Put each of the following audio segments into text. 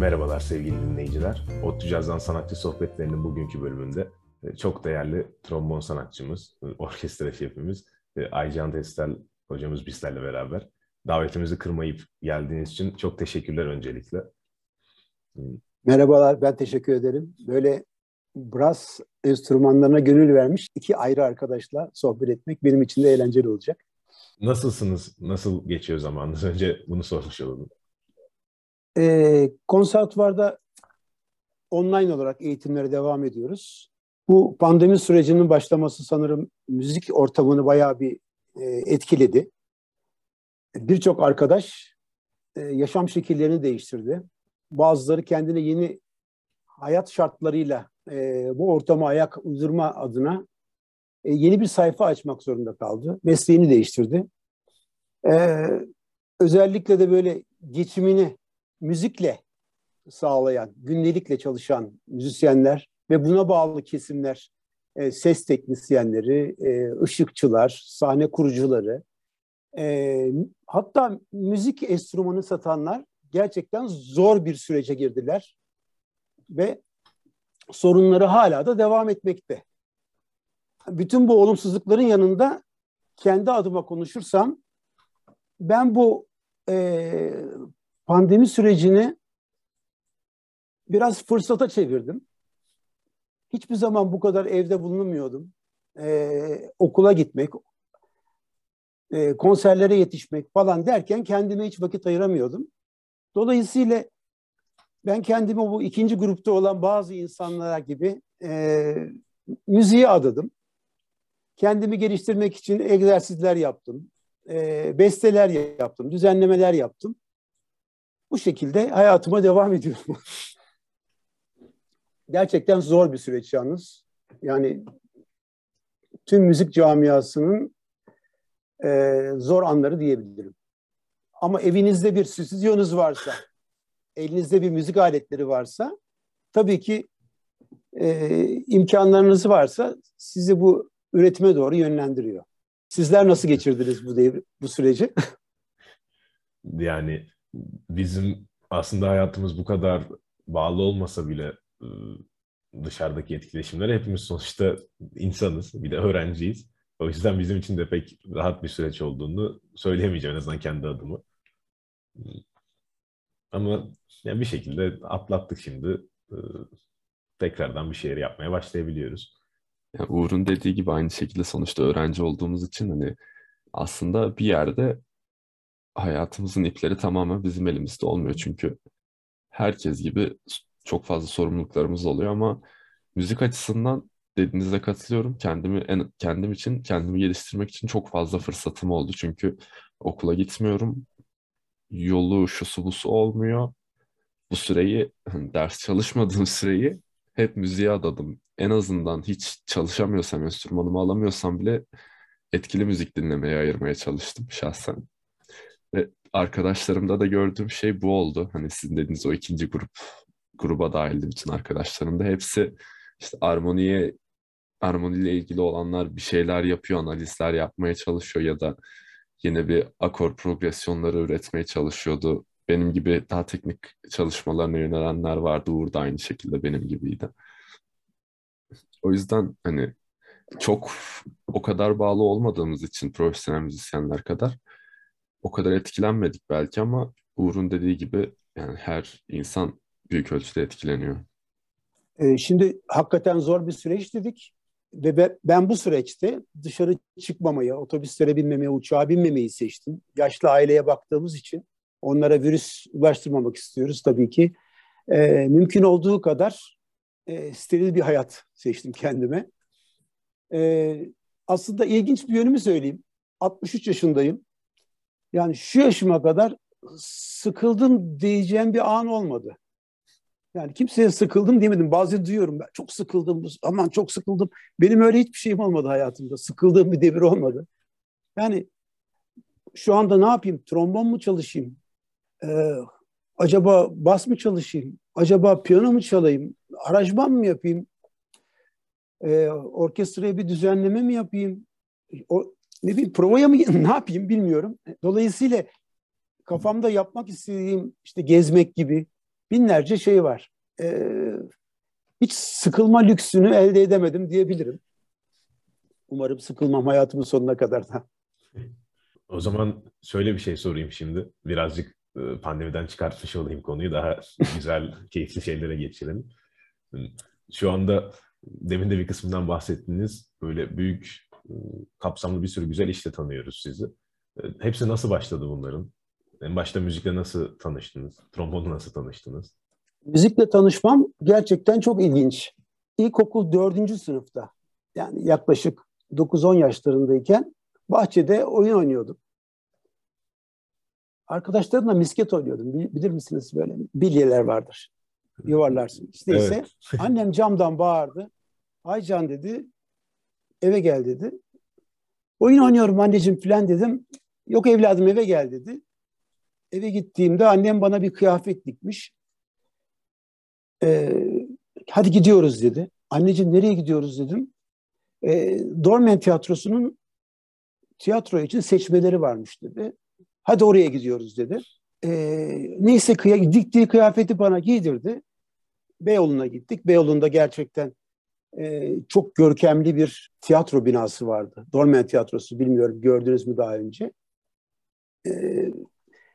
Merhabalar sevgili dinleyiciler. ODTÜ Caz'dan Sanatçı Sohbetlerinin bugünkü bölümünde e, çok değerli trombon sanatçımız, e, orkestra şefimiz e, Aycan Destel hocamız bizlerle beraber. Davetimizi kırmayıp geldiğiniz için çok teşekkürler öncelikle. Merhabalar, ben teşekkür ederim. Böyle brass enstrümanlarına gönül vermiş iki ayrı arkadaşla sohbet etmek benim için de eğlenceli olacak. Nasılsınız? Nasıl geçiyor zamanınız? Önce bunu sormuş olalım. E, konservatuvarda online olarak eğitimlere devam ediyoruz. Bu pandemi sürecinin başlaması sanırım müzik ortamını bayağı bir e, etkiledi. Birçok arkadaş e, yaşam şekillerini değiştirdi. Bazıları kendine yeni hayat şartlarıyla e, bu ortama ayak uydurma adına e, yeni bir sayfa açmak zorunda kaldı. Mesleğini değiştirdi. E, özellikle de böyle geçimini müzikle sağlayan, gündelikle çalışan müzisyenler ve buna bağlı kesimler, e, ses teknisyenleri, e, ışıkçılar, sahne kurucuları, e, hatta müzik enstrümanı satanlar gerçekten zor bir sürece girdiler ve sorunları hala da devam etmekte. Bütün bu olumsuzlukların yanında kendi adıma konuşursam ben bu e, pandemi sürecini biraz fırsata çevirdim. Hiçbir zaman bu kadar evde bulunamıyordum. Ee, okula gitmek, e, konserlere yetişmek falan derken kendime hiç vakit ayıramıyordum. Dolayısıyla ben kendimi bu ikinci grupta olan bazı insanlara gibi e, müziğe adadım. Kendimi geliştirmek için egzersizler yaptım, e, besteler yaptım, düzenlemeler yaptım. Bu şekilde hayatıma devam ediyorum. Gerçekten zor bir süreç yalnız. Yani tüm müzik camiasının e, zor anları diyebilirim. Ama evinizde bir stüdyonuz varsa, elinizde bir müzik aletleri varsa, tabii ki e, imkanlarınız varsa sizi bu üretime doğru yönlendiriyor. Sizler nasıl geçirdiniz bu devir, bu süreci? Yani bizim aslında hayatımız bu kadar bağlı olmasa bile ıı, dışarıdaki etkileşimlere hepimiz sonuçta insanız. Bir de öğrenciyiz. O yüzden bizim için de pek rahat bir süreç olduğunu söyleyemeyeceğim en azından kendi adımı. Ama yani bir şekilde atlattık şimdi. Tekrardan bir şeyler yapmaya başlayabiliyoruz. Yani Uğur'un dediği gibi aynı şekilde sonuçta öğrenci olduğumuz için hani aslında bir yerde hayatımızın ipleri tamamen bizim elimizde olmuyor. Çünkü herkes gibi çok fazla sorumluluklarımız oluyor ama müzik açısından dediğinize katılıyorum. Kendimi en, kendim için kendimi geliştirmek için çok fazla fırsatım oldu. Çünkü okula gitmiyorum. Yolu şusu busu olmuyor. Bu süreyi hani ders çalışmadığım süreyi hep müziğe adadım. En azından hiç çalışamıyorsam, enstrümanımı alamıyorsam bile etkili müzik dinlemeye ayırmaya çalıştım şahsen. Ve arkadaşlarımda da gördüğüm şey bu oldu. Hani sizin dediğiniz o ikinci grup gruba dahildi bütün arkadaşlarım da. Hepsi işte armoniye armoniyle ilgili olanlar bir şeyler yapıyor, analizler yapmaya çalışıyor ya da yine bir akor progresyonları üretmeye çalışıyordu. Benim gibi daha teknik çalışmalarına yönelenler vardı. Uğur da aynı şekilde benim gibiydi. O yüzden hani çok o kadar bağlı olmadığımız için profesyonel müzisyenler kadar o kadar etkilenmedik belki ama Uğur'un dediği gibi yani her insan büyük ölçüde etkileniyor. Ee, şimdi hakikaten zor bir süreç dedik ve ben bu süreçte dışarı çıkmamayı, otobüslere binmemeyi, uçağa binmemeyi seçtim. Yaşlı aileye baktığımız için onlara virüs ulaştırmamak istiyoruz tabii ki. Ee, mümkün olduğu kadar e, steril bir hayat seçtim kendime. Ee, aslında ilginç bir yönümü söyleyeyim. 63 yaşındayım. Yani şu yaşıma kadar sıkıldım diyeceğim bir an olmadı. Yani kimseye sıkıldım demedim. Bazen duyuyorum ben çok sıkıldım, aman çok sıkıldım. Benim öyle hiçbir şeyim olmadı hayatımda. Sıkıldığım bir devir olmadı. Yani şu anda ne yapayım? Trombon mu çalışayım? Ee, acaba bas mı çalışayım? Acaba piyano mu çalayım? Aranjman mı yapayım? Ee, orkestraya bir düzenleme mi yapayım? O, ne bileyim provaya mı ne yapayım bilmiyorum. Dolayısıyla kafamda yapmak istediğim işte gezmek gibi, binlerce şey var. Ee, hiç sıkılma lüksünü elde edemedim diyebilirim. Umarım sıkılmam hayatımın sonuna kadar da. O zaman şöyle bir şey sorayım şimdi. Birazcık e, pandemiden çıkartmış olayım konuyu. Daha güzel, keyifli şeylere geçirelim. Şu anda demin de bir kısmından bahsettiniz. Böyle büyük, kapsamlı bir sürü güzel işte tanıyoruz sizi. E, hepsi nasıl başladı bunların? En başta müzikle nasıl tanıştınız? Trombonla nasıl tanıştınız? Müzikle tanışmam gerçekten çok ilginç. İlkokul dördüncü sınıfta yani yaklaşık 9-10 yaşlarındayken bahçede oyun oynuyordum. Arkadaşlarımla misket oynuyordum. Bilir misiniz böyle bilyeler vardır. Yuvarlarsın. İşte evet. ise annem camdan bağırdı. Aycan dedi eve gel dedi. Oyun oynuyorum anneciğim falan dedim. Yok evladım eve gel dedi. Eve gittiğimde annem bana bir kıyafet dikmiş. Ee, hadi gidiyoruz dedi. Anneciğim nereye gidiyoruz dedim. Ee, Dormen Tiyatrosu'nun tiyatro için seçmeleri varmış dedi. Hadi oraya gidiyoruz dedi. Ee, neyse kıya, diktiği kıyafeti bana giydirdi. Beyoğlu'na gittik. Beyoğlu'nda gerçekten e, çok görkemli bir tiyatro binası vardı. Dormen Tiyatrosu bilmiyorum gördünüz mü daha önce. E,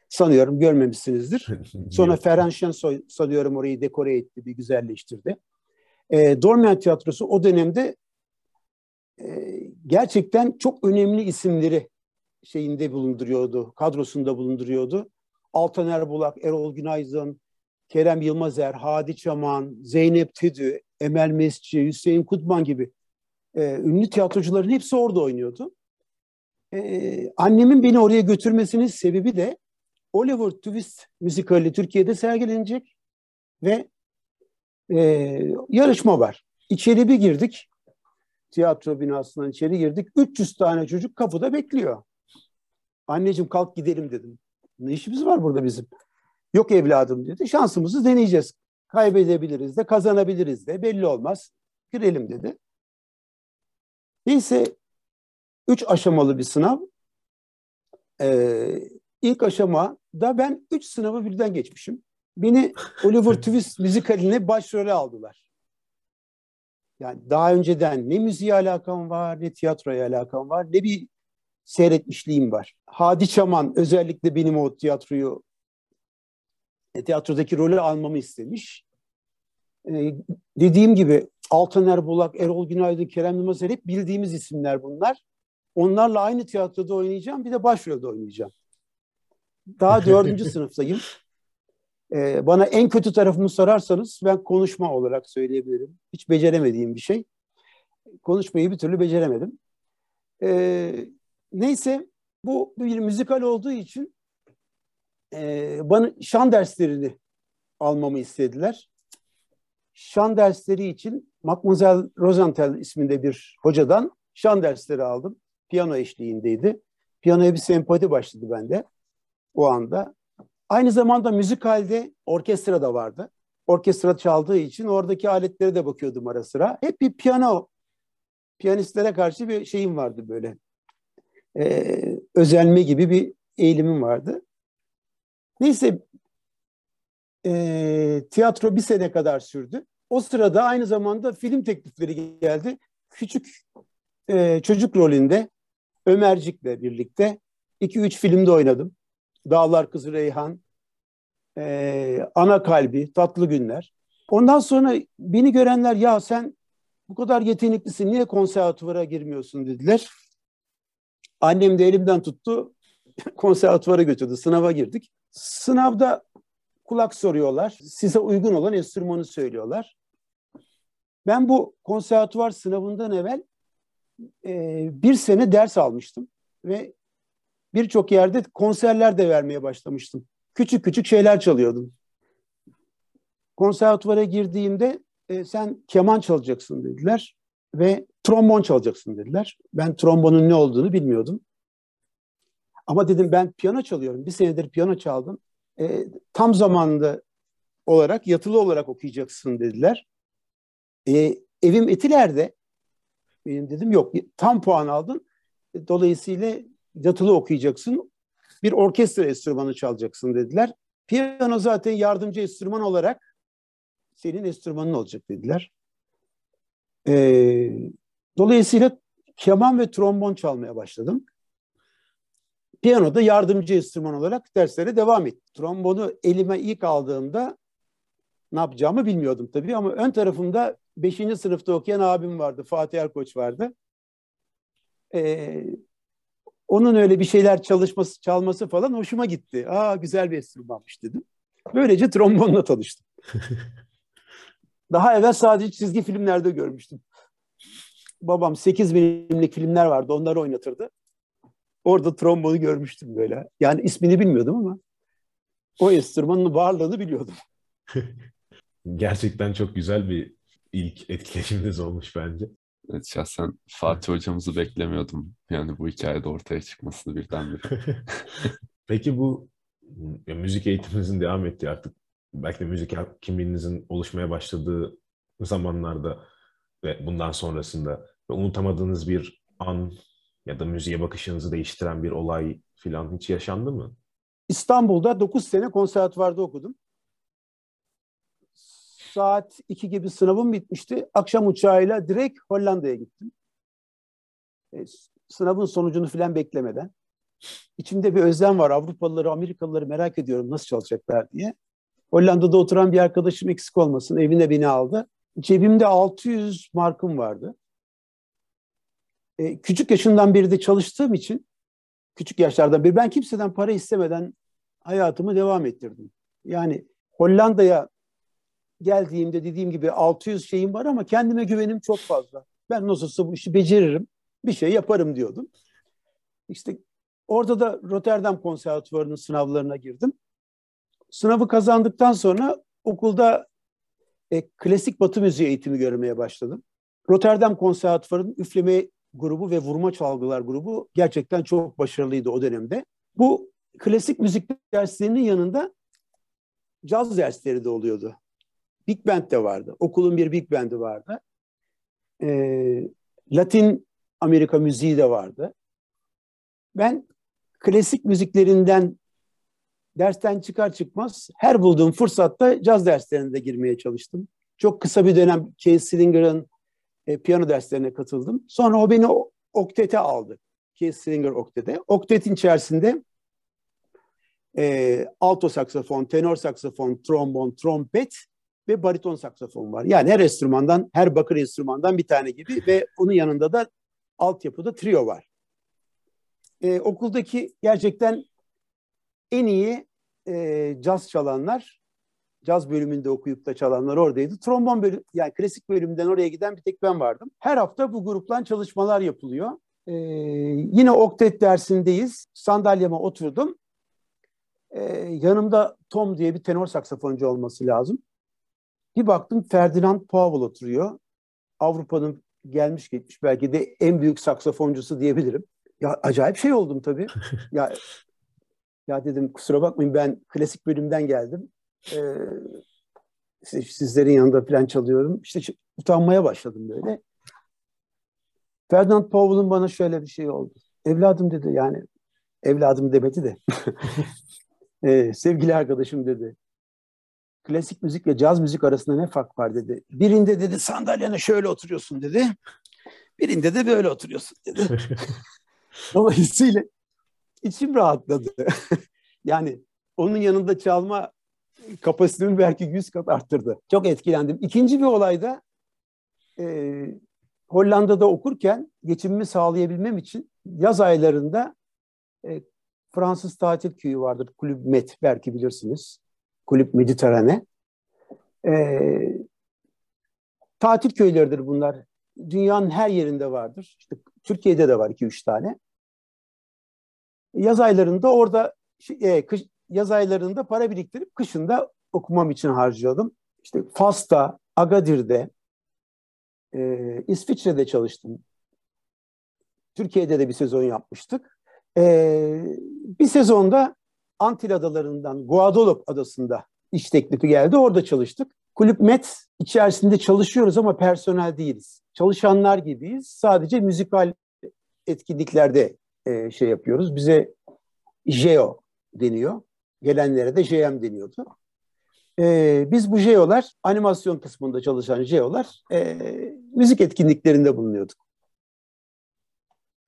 sanıyorum görmemişsinizdir. Sonra Ferhan Şensoy sanıyorum orayı dekore etti, bir güzelleştirdi. E, Dormen Tiyatrosu o dönemde e, gerçekten çok önemli isimleri şeyinde bulunduruyordu, kadrosunda bulunduruyordu. Altaner Bulak, Erol Günaydın, Kerem Yılmazer, Hadi Çaman, Zeynep Tüdü, Emel Mesci, Hüseyin Kutman gibi e, ünlü tiyatrocuların hepsi orada oynuyordu. E, annemin beni oraya götürmesinin sebebi de Oliver Twist müzikali Türkiye'de sergilenecek ve e, yarışma var. İçeri bir girdik. Tiyatro binasından içeri girdik. 300 tane çocuk kapıda bekliyor. Anneciğim kalk gidelim dedim. Ne işimiz var burada bizim? Yok evladım dedi. Şansımızı deneyeceğiz. Kaybedebiliriz de kazanabiliriz de belli olmaz. Girelim dedi. Neyse üç aşamalı bir sınav. Ee, ilk aşamada ben üç sınavı birden geçmişim. Beni Oliver Twist müzikaline başrole aldılar. Yani daha önceden ne müziğe alakam var, ne tiyatroya alakam var, ne bir seyretmişliğim var. Hadi Çaman özellikle benim o tiyatroyu e, tiyatrodaki rolü almamı istemiş. E, dediğim gibi Altaner Bulak, Erol Günaydın, Kerem Yılmazer hep bildiğimiz isimler bunlar. Onlarla aynı tiyatroda oynayacağım. Bir de başrolde oynayacağım. Daha dördüncü sınıftayım. Ee, bana en kötü tarafımı sorarsanız ben konuşma olarak söyleyebilirim. Hiç beceremediğim bir şey. Konuşmayı bir türlü beceremedim. Ee, neyse bu bir müzikal olduğu için e, bana şan derslerini almamı istediler. Şan dersleri için Mademoiselle Rosenthal isminde bir hocadan şan dersleri aldım. Piyano eşliğindeydi. Piyanoya bir sempati başladı bende o anda. Aynı zamanda müzikalde orkestra da vardı. Orkestra çaldığı için oradaki aletlere de bakıyordum ara sıra. Hep bir piyano, piyanistlere karşı bir şeyim vardı böyle. Ee, özenme gibi bir eğilimim vardı. Neyse e, tiyatro bir sene kadar sürdü. O sırada aynı zamanda film teklifleri geldi. Küçük e, çocuk rolünde Ömercik'le birlikte iki üç filmde oynadım. Dağlar Kızı Reyhan, e, Ana Kalbi, Tatlı Günler. Ondan sonra beni görenler ya sen bu kadar yeteneklisin niye konservatuvara girmiyorsun dediler. Annem de elimden tuttu konservatuvara götürdü. Sınava girdik. Sınavda kulak soruyorlar. Size uygun olan enstrümanı söylüyorlar. Ben bu konservatuvar sınavından evvel e, bir sene ders almıştım ve birçok yerde konserler de vermeye başlamıştım. Küçük küçük şeyler çalıyordum. Konservatuvara girdiğimde e, sen keman çalacaksın dediler ve trombon çalacaksın dediler. Ben trombonun ne olduğunu bilmiyordum. Ama dedim ben piyano çalıyorum. Bir senedir piyano çaldım. E, tam zamanlı olarak, yatılı olarak okuyacaksın dediler. E, evim Etiler'de. Benim dedim yok tam puan aldın. Dolayısıyla yatılı okuyacaksın. Bir orkestra enstrümanı çalacaksın dediler. Piyano zaten yardımcı enstrüman olarak senin enstrümanın olacak dediler. Ee, dolayısıyla keman ve trombon çalmaya başladım. Piyanoda yardımcı enstrüman olarak derslere devam ettim. Trombonu elime ilk aldığımda ne yapacağımı bilmiyordum tabii ama ön tarafımda 5. sınıfta okuyan abim vardı, Fatih Erkoç vardı. Ee, onun öyle bir şeyler çalışması, çalması falan hoşuma gitti. Aa güzel bir enstrümanmış dedim. Böylece trombonla tanıştım. Daha evvel sadece çizgi filmlerde görmüştüm. Babam 8 milimlik filmler vardı, onları oynatırdı. Orada trombonu görmüştüm böyle. Yani ismini bilmiyordum ama o enstrümanın varlığını biliyordum. Gerçekten çok güzel bir ilk etkileşiminiz olmuş bence. Evet, şahsen Fatih hocamızı beklemiyordum. Yani bu hikayede ortaya çıkmasını birdenbire. Peki bu ya, müzik eğitiminizin devam ettiği artık belki de müzik kimliğinizin oluşmaya başladığı zamanlarda ve bundan sonrasında ve unutamadığınız bir an ya da müziğe bakışınızı değiştiren bir olay filan hiç yaşandı mı? İstanbul'da 9 sene konservatuvarda okudum. Saat 2 gibi sınavım bitmişti. Akşam uçağıyla direkt Hollanda'ya gittim. E, sınavın sonucunu filan beklemeden. İçimde bir özlem var. Avrupalıları, Amerikalıları merak ediyorum nasıl çalışacaklar diye. Hollanda'da oturan bir arkadaşım eksik olmasın. Evine beni aldı. Cebimde 600 markım vardı. E, küçük yaşından beri de çalıştığım için küçük yaşlardan beri ben kimseden para istemeden hayatımı devam ettirdim. Yani Hollanda'ya geldiğimde dediğim gibi 600 şeyim var ama kendime güvenim çok fazla. Ben nasılsa bu işi beceririm, bir şey yaparım diyordum. İşte orada da Rotterdam Konservatuvarı'nın sınavlarına girdim. Sınavı kazandıktan sonra okulda e, klasik batı müziği eğitimi görmeye başladım. Rotterdam Konservatuvarı'nın üfleme grubu ve vurma çalgılar grubu gerçekten çok başarılıydı o dönemde. Bu klasik müzik derslerinin yanında caz dersleri de oluyordu. Big Band de vardı. Okulun bir Big Band'i vardı. Ee, Latin Amerika müziği de vardı. Ben klasik müziklerinden dersten çıkar çıkmaz her bulduğum fırsatta caz derslerine de girmeye çalıştım. Çok kısa bir dönem Keith Slinger'ın e, piyano derslerine katıldım. Sonra o beni oktete aldı. Keith Slinger oktete. Oktetin içerisinde e, alto saksafon, tenor saksafon, trombon, trompet ve bariton saksafon var. Yani her enstrümandan, her bakır enstrümandan bir tane gibi ve onun yanında da altyapıda trio var. E, okuldaki gerçekten en iyi e, caz çalanlar, caz bölümünde okuyup da çalanlar oradaydı. Trombon bölüm, yani klasik bölümden oraya giden bir tek ben vardım. Her hafta bu grupla çalışmalar yapılıyor. E, yine oktet dersindeyiz. Sandalyeme oturdum. E, yanımda Tom diye bir tenor saksafoncu olması lazım. Bir baktım Ferdinand Powell oturuyor. Avrupa'nın gelmiş geçmiş belki de en büyük saksafoncusu diyebilirim. Ya acayip şey oldum tabii. ya ya dedim kusura bakmayın ben klasik bölümden geldim. Ee, sizlerin yanında falan çalıyorum. İşte utanmaya başladım böyle. Ferdinand Powell'ın bana şöyle bir şey oldu. Evladım dedi yani evladım demedi de ee, sevgili arkadaşım dedi klasik müzik ve caz müzik arasında ne fark var dedi. Birinde dedi sandalyene şöyle oturuyorsun dedi. Birinde de böyle oturuyorsun dedi. Dolayısıyla içim rahatladı. yani onun yanında çalma kapasitemi belki yüz kat arttırdı. Çok etkilendim. İkinci bir olayda e, Hollanda'da okurken geçimimi sağlayabilmem için yaz aylarında e, Fransız tatil köyü vardır. Kulüp Met belki bilirsiniz. Kulüp Mediterane. Ee, tatil köyleridir bunlar. Dünyanın her yerinde vardır. İşte Türkiye'de de var iki üç tane. Yaz aylarında orada e, kış, yaz aylarında para biriktirip kışında okumam için harcıyordum. İşte Fas'ta, Agadir'de, e, İsviçre'de çalıştım. Türkiye'de de bir sezon yapmıştık. E, bir sezonda Antil Adalarından Guadeloupe adasında iş teklifi geldi. Orada çalıştık. Kulüp Met içerisinde çalışıyoruz ama personel değiliz. Çalışanlar gibiyiz. Sadece müzikal etkinliklerde e, şey yapıyoruz. Bize JEO deniyor. Gelenlere de JM deniyordu. E, biz bu JEO'lar, animasyon kısmında çalışan JEO'lar e, müzik etkinliklerinde bulunuyorduk.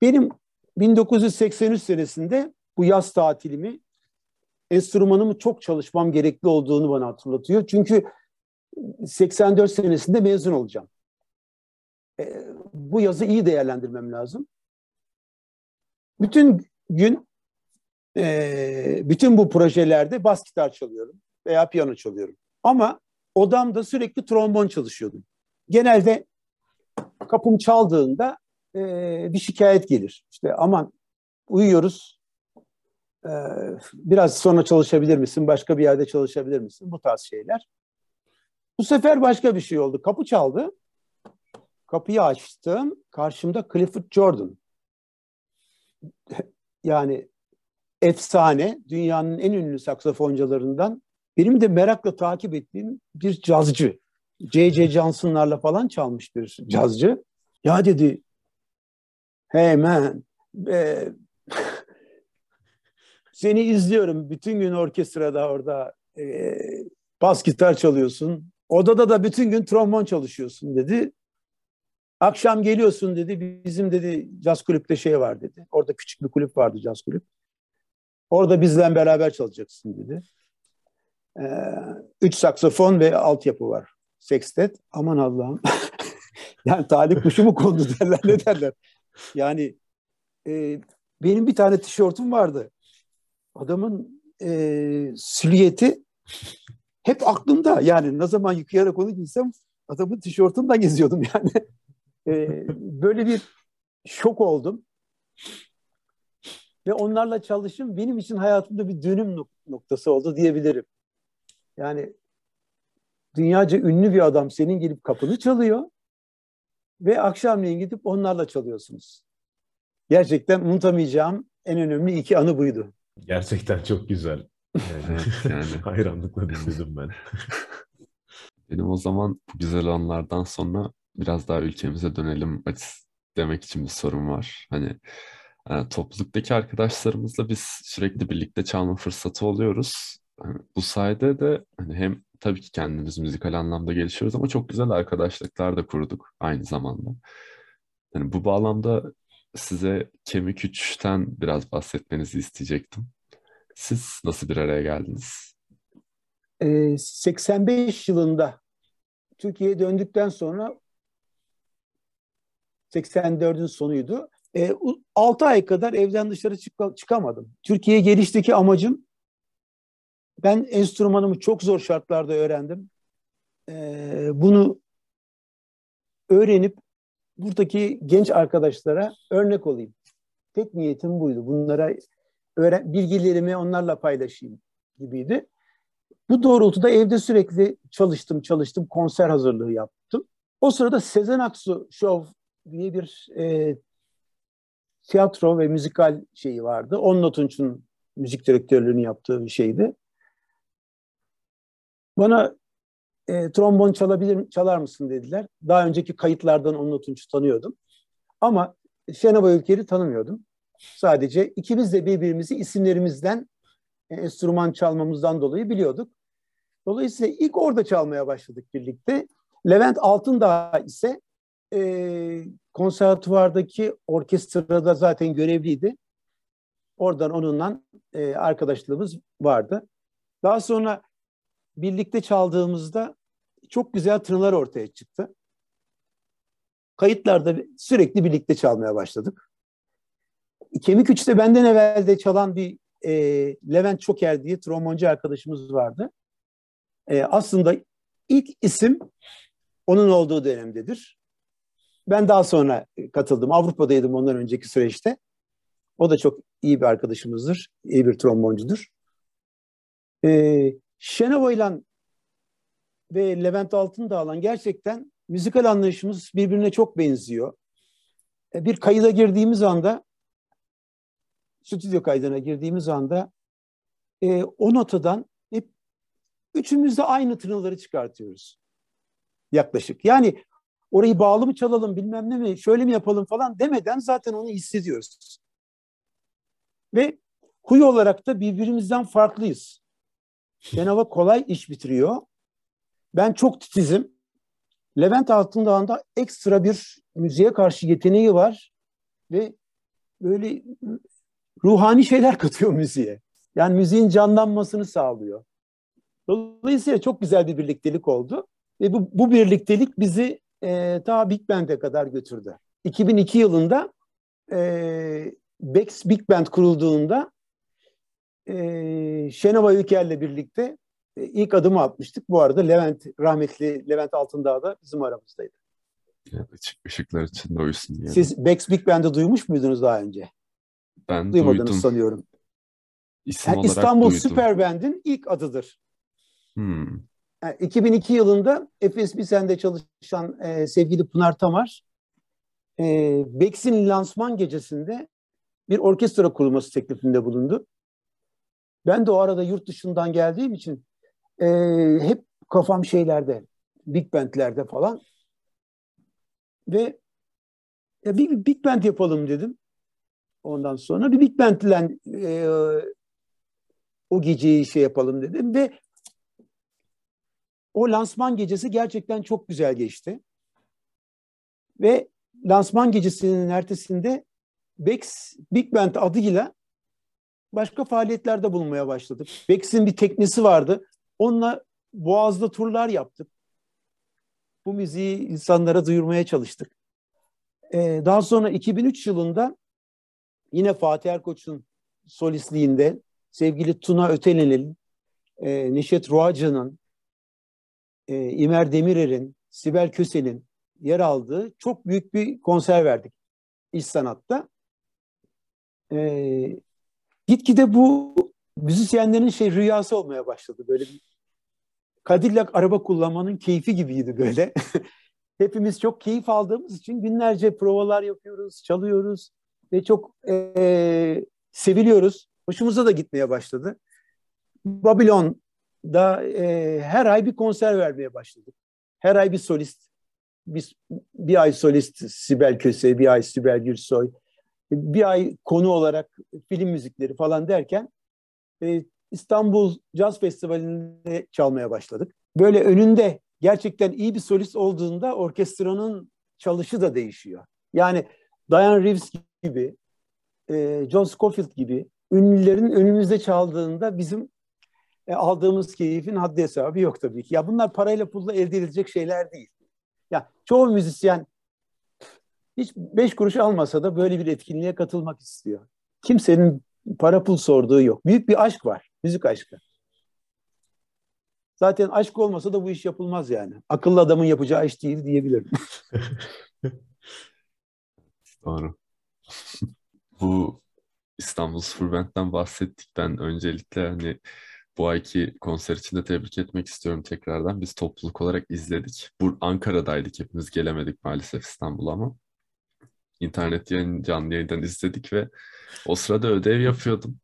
Benim 1983 senesinde bu yaz tatilimi enstrümanımı çok çalışmam gerekli olduğunu bana hatırlatıyor. Çünkü 84 senesinde mezun olacağım. E, bu yazı iyi değerlendirmem lazım. Bütün gün e, bütün bu projelerde bas gitar çalıyorum veya piyano çalıyorum. Ama odamda sürekli trombon çalışıyordum. Genelde kapım çaldığında e, bir şikayet gelir. İşte aman uyuyoruz, e, biraz sonra çalışabilir misin, başka bir yerde çalışabilir misin? Bu tarz şeyler. Bu sefer başka bir şey oldu. Kapı çaldı. Kapıyı açtım. Karşımda Clifford Jordan. Yani efsane, dünyanın en ünlü saksafoncularından benim de merakla takip ettiğim bir cazcı. J.J. Johnson'larla falan çalmış bir cazcı. Ya dedi, hey man, e, seni izliyorum. Bütün gün orkestrada orada e, bas gitar çalıyorsun. Odada da bütün gün trombon çalışıyorsun dedi. Akşam geliyorsun dedi. Bizim dedi caz kulüpte şey var dedi. Orada küçük bir kulüp vardı caz kulüp. Orada bizle beraber çalacaksın dedi. Ee, üç saksafon ve altyapı var. Sextet. Aman Allah'ım. yani talip kuşu mu kondu derler ne derler. Yani e, benim bir tane tişörtüm vardı. Adamın e, silüeti hep aklımda. Yani ne zaman yıkayarak onu giysem adamın tişörtünden geziyordum yani. e, böyle bir şok oldum. Ve onlarla çalışım benim için hayatımda bir dönüm noktası oldu diyebilirim. Yani dünyaca ünlü bir adam senin gelip kapını çalıyor ve akşamleyin gidip onlarla çalıyorsunuz. Gerçekten unutamayacağım en önemli iki anı buydu. Gerçekten çok güzel. Yani, yani. hayranlıkla dinledim ben. Benim o zaman bu güzel anlardan sonra biraz daha ülkemize dönelim demek için bir sorum var. Hani e, topluluktaki arkadaşlarımızla biz sürekli birlikte çalma fırsatı oluyoruz. Yani bu sayede de hani hem tabii ki kendimiz müzikal anlamda gelişiyoruz ama çok güzel arkadaşlıklar da kurduk aynı zamanda. Yani bu bağlamda size Kemik 3'ten biraz bahsetmenizi isteyecektim. Siz nasıl bir araya geldiniz? Ee, 85 yılında Türkiye'ye döndükten sonra 84'ün sonuydu. E, 6 ay kadar evden dışarı çık- çıkamadım. Türkiye'ye gelişteki amacım ben enstrümanımı çok zor şartlarda öğrendim. E, bunu öğrenip buradaki genç arkadaşlara örnek olayım. Tek niyetim buydu. Bunlara öğren bilgilerimi onlarla paylaşayım gibiydi. Bu doğrultuda evde sürekli çalıştım, çalıştım, konser hazırlığı yaptım. O sırada Sezen Aksu Show diye bir e, tiyatro ve müzikal şeyi vardı. Onunla Tunç'un müzik direktörlüğünü yaptığı bir şeydi. Bana e, trombon çalabilir çalar mısın dediler. Daha önceki kayıtlardan Onunla Tunç'u tanıyordum. Ama Şenova Ülker'i tanımıyordum. Sadece ikimiz de birbirimizi isimlerimizden, e, enstrüman çalmamızdan dolayı biliyorduk. Dolayısıyla ilk orada çalmaya başladık birlikte. Levent Altındağ ise e, konservatuvardaki orkestrada zaten görevliydi. Oradan onunla e, arkadaşlığımız vardı. Daha sonra birlikte çaldığımızda çok güzel tınılar ortaya çıktı. Kayıtlarda sürekli birlikte çalmaya başladık. Kemik Üç'te benden evvelde çalan bir e, Levent Çoker diye tromboncu arkadaşımız vardı. E, aslında ilk isim onun olduğu dönemdedir. Ben daha sonra katıldım. Avrupa'daydım ondan önceki süreçte. O da çok iyi bir arkadaşımızdır. İyi bir tromboncudur. Ee, Şenova ile ve Levent Altındağ'la gerçekten müzikal anlayışımız birbirine çok benziyor. Ee, bir kayıda girdiğimiz anda stüdyo kaydına girdiğimiz anda e, o notadan hep üçümüz de aynı tınıları çıkartıyoruz. Yaklaşık. Yani orayı bağlı mı çalalım bilmem ne mi şöyle mi yapalım falan demeden zaten onu hissediyoruz. Ve huy olarak da birbirimizden farklıyız. Şenava kolay iş bitiriyor. Ben çok titizim. Levent Altındağ'ın ekstra bir müziğe karşı yeteneği var ve böyle ruhani şeyler katıyor müziğe. Yani müziğin canlanmasını sağlıyor. Dolayısıyla çok güzel bir birliktelik oldu. Ve bu, bu birliktelik bizi e, ta Big Band'e kadar götürdü. 2002 yılında e, Bex Big Band kurulduğunda e, Şenova Ülker'le birlikte e, ilk adımı atmıştık. Bu arada Levent, rahmetli Levent Altındağ da bizim aramızdaydı. Evet, ışıklar içinde uyusun diye. Siz Bex Big Band'ı duymuş muydunuz daha önce? Ben Duymadınız duydum. sanıyorum. İsim Yani İstanbul duydum. Süper Band'in ilk adıdır. Hmm. Yani 2002 yılında Efes Bisen'de çalışan e, sevgili Pınar Tamar, e, Bex'in lansman gecesinde bir orkestra kurulması teklifinde bulundu. Ben de o arada yurt dışından geldiğim için e, hep kafam şeylerde, big bandlerde falan. Ve ya bir, bir big band yapalım dedim. Ondan sonra bir big band ile e, o geceyi şey yapalım dedim ve o lansman gecesi gerçekten çok güzel geçti. Ve lansman gecesinin ertesinde Bex Big Band adıyla başka faaliyetlerde bulunmaya başladık. Bex'in bir teknesi vardı. Onunla Boğaz'da turlar yaptık. Bu müziği insanlara duyurmaya çalıştık. Ee, daha sonra 2003 yılında yine Fatih Erkoç'un solistliğinde sevgili Tuna Ötenel'in, e, Neşet Ruacı'nın, e, İmer Demirer'in, Sibel Kösel'in yer aldığı çok büyük bir konser verdik İş Sanat'ta. E, gitgide bu müzisyenlerin şey rüyası olmaya başladı. Böyle bir Cadillac araba kullanmanın keyfi gibiydi böyle. Hepimiz çok keyif aldığımız için günlerce provalar yapıyoruz, çalıyoruz ve çok e, seviliyoruz. Hoşumuza da gitmeye başladı. Babylon'da e, her ay bir konser vermeye başladık. Her ay bir solist. Biz bir ay solist Sibel Köse, bir ay Sibel Gürsoy, bir ay konu olarak film müzikleri falan derken e, İstanbul Jazz Festivali'nde çalmaya başladık. Böyle önünde gerçekten iyi bir solist olduğunda orkestranın çalışı da değişiyor. Yani Diane Reeves gibi, e, John Scofield gibi ünlülerin önümüzde çaldığında bizim e, aldığımız keyfin haddi hesabı yok tabii ki. Ya bunlar parayla pulla elde edilecek şeyler değil. Ya çoğu müzisyen hiç beş kuruş almasa da böyle bir etkinliğe katılmak istiyor. Kimsenin para pul sorduğu yok. Büyük bir aşk var. Müzik aşkı. Zaten aşk olmasa da bu iş yapılmaz yani. Akıllı adamın yapacağı iş değil diyebilirim. Doğru. Bu İstanbul Spor Band'den bahsettik. Ben öncelikle hani bu ayki konser için de tebrik etmek istiyorum tekrardan. Biz topluluk olarak izledik. Bu Ankara'daydık hepimiz gelemedik maalesef İstanbul'a ama internet yayın, canlı yayından izledik ve o sırada ödev yapıyordum.